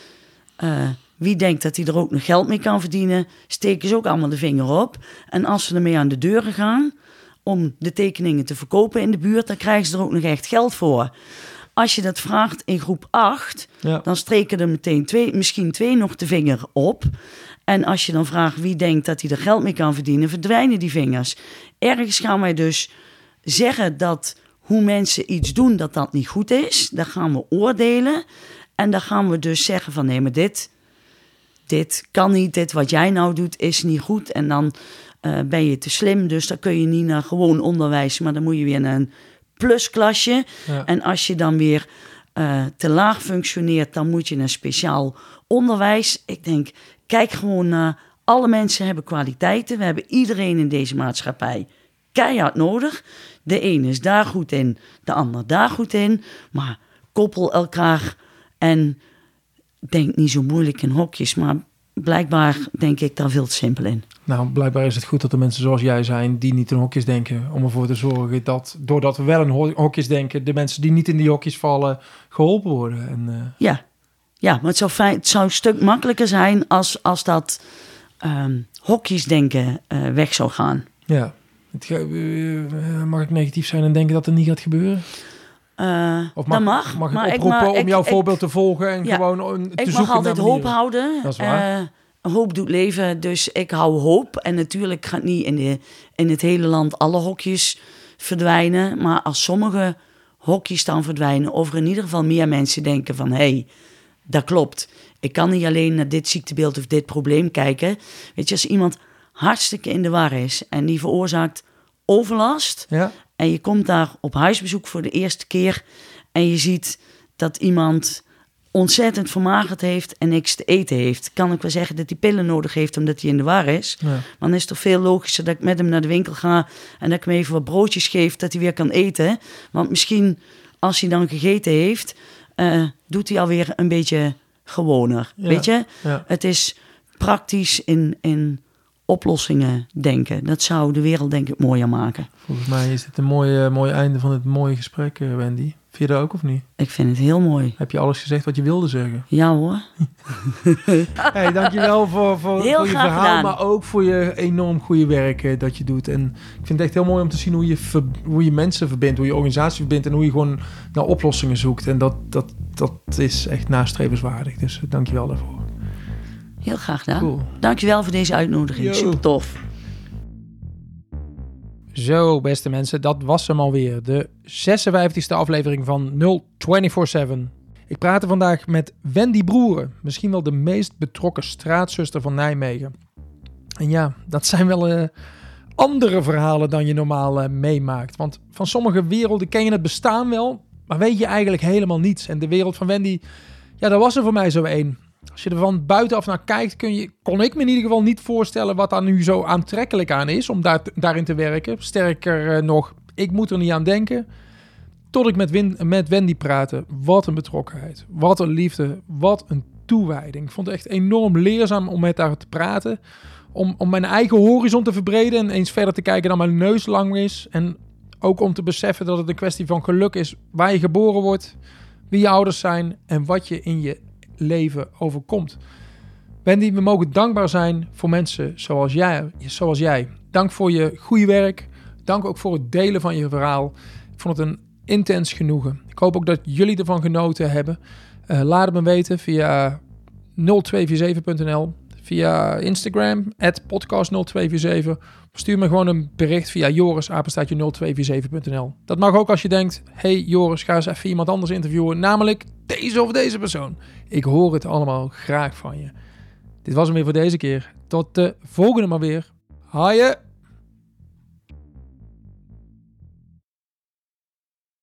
eh, wie denkt dat hij er ook nog geld mee kan verdienen, steken ze ook allemaal de vinger op. En als ze ermee aan de deuren gaan om de tekeningen te verkopen in de buurt, dan krijgen ze er ook nog echt geld voor. Als je dat vraagt in groep 8, Ja. dan streken er meteen twee, misschien twee nog de vinger op. En als je dan vraagt wie denkt dat hij er geld mee kan verdienen, verdwijnen die vingers. Ergens gaan wij dus zeggen dat hoe mensen iets doen, dat dat niet goed is. Dan gaan we oordelen. En dan gaan we dus zeggen van nee, maar dit, dit kan niet. Dit wat jij nou doet is niet goed. En dan eh, ben je te slim, dus dan kun je niet naar gewoon onderwijs. Maar dan moet je weer naar een plusklasje. Ja. En als je dan weer eh, te laag functioneert, dan moet je naar speciaal onderwijs. Ik denk, kijk gewoon naar alle mensen hebben kwaliteiten. We hebben iedereen in deze maatschappij keihard nodig. De ene is daar goed in, de ander daar goed in. Maar koppel elkaar en denk niet zo moeilijk in hokjes. Maar blijkbaar denk ik daar veel te simpel in. Nou, blijkbaar is het goed dat er mensen zoals jij zijn die niet in hokjes denken. Om ervoor te zorgen dat, doordat we wel in ho- hokjes denken, de mensen die niet in die hokjes vallen, geholpen worden. En, eh, Ja, ja maar het zou, fijn, het zou een stuk makkelijker zijn als, als dat ehm hokjesdenken eh, weg zou gaan. ja. Het, eh, mag ik negatief zijn en denken dat het niet gaat gebeuren? Of dat mag. mag ik maar oproepen om ik- jouw ik- voorbeeld te volgen en Ja. gewoon te Ik zoeken mag altijd hoop houden. Dat is waar. Eh, hoop doet leven, dus ik hou hoop. En natuurlijk gaat niet in, de, in het hele land alle hokjes verdwijnen. Maar als sommige hokjes dan verdwijnen, of er in ieder geval meer mensen denken van... hé, hey, dat klopt. Ik kan niet alleen naar dit ziektebeeld of dit probleem kijken. Weet je, als iemand hartstikke in de war is en die veroorzaakt overlast... Ja, En je komt daar op huisbezoek voor de eerste keer. En je ziet dat iemand ontzettend vermagerd heeft en niks te eten heeft. Kan ik wel zeggen dat hij pillen nodig heeft omdat hij in de war is. Ja. Dan is het toch veel logischer dat ik met hem naar de winkel ga en dat ik hem even wat broodjes geef, dat hij weer kan eten. Want misschien als hij dan gegeten heeft, eh, doet hij alweer een beetje gewoner. Ja. Weet je? Ja. Het is praktisch in, in oplossingen denken. Dat zou de wereld denk ik mooier maken. Volgens mij is dit een mooi, mooi einde van het mooie gesprek, eh, Wendy. Vind je dat ook of niet? Ik vind het heel mooi. Heb je alles gezegd wat je wilde zeggen? Ja hoor. Hey, dankjewel voor, voor, Heel voor je graag verhaal, gedaan. maar ook voor je enorm goede werk eh, dat je doet. En ik vind het echt heel mooi om te zien hoe je, ver- hoe je mensen verbindt, hoe je organisatie verbindt en hoe je gewoon naar oplossingen zoekt. En dat, dat, dat is echt nastrevenswaardig. Dus uh, dankjewel daarvoor. Heel graag gedaan. Cool. Dankjewel voor deze uitnodiging. Yo. Super tof. Zo, beste mensen, dat was hem alweer. De 56e aflevering van 0247. Ik praatte vandaag met Wendy Broeren, misschien wel de meest betrokken straatzuster van Nijmegen. En ja, dat zijn wel eh, andere verhalen dan je normaal eh, meemaakt. Want van sommige werelden ken je het bestaan wel, maar weet je eigenlijk helemaal niets. En de wereld van Wendy, ja, dat was er voor mij zo één. Als je er van buitenaf naar kijkt, kun je, kon ik me in ieder geval niet voorstellen wat daar nu zo aantrekkelijk aan is om daar, daarin te werken. Sterker eh, nog, ik moet er niet aan denken. Tot ik met, met Wendy praatte. Wat een betrokkenheid. Wat een liefde. Wat een toewijding. Ik vond het echt enorm leerzaam om met haar te praten. Om, om mijn eigen horizon te verbreden en eens verder te kijken dan mijn neus lang is. En ook om te beseffen dat het een kwestie van geluk is waar je geboren wordt, wie je ouders zijn en wat je in je leven overkomt. Wendy, we mogen dankbaar zijn voor mensen zoals jij. Zoals jij. Dank voor je goede werk. Dank ook voor het delen van je verhaal. Ik vond het een intens genoegen. Ik hoop ook dat jullie ervan genoten hebben. Eh, laat het me weten via 0247.nl, via Instagram, podcast0247. Of stuur me gewoon een bericht via joris-0247.nl. Dat mag ook als je denkt, hey Joris, ga eens even iemand anders interviewen, namelijk deze of deze persoon. Ik hoor het allemaal graag van je. Dit was hem weer voor deze keer. Tot de volgende maar weer. Haaien!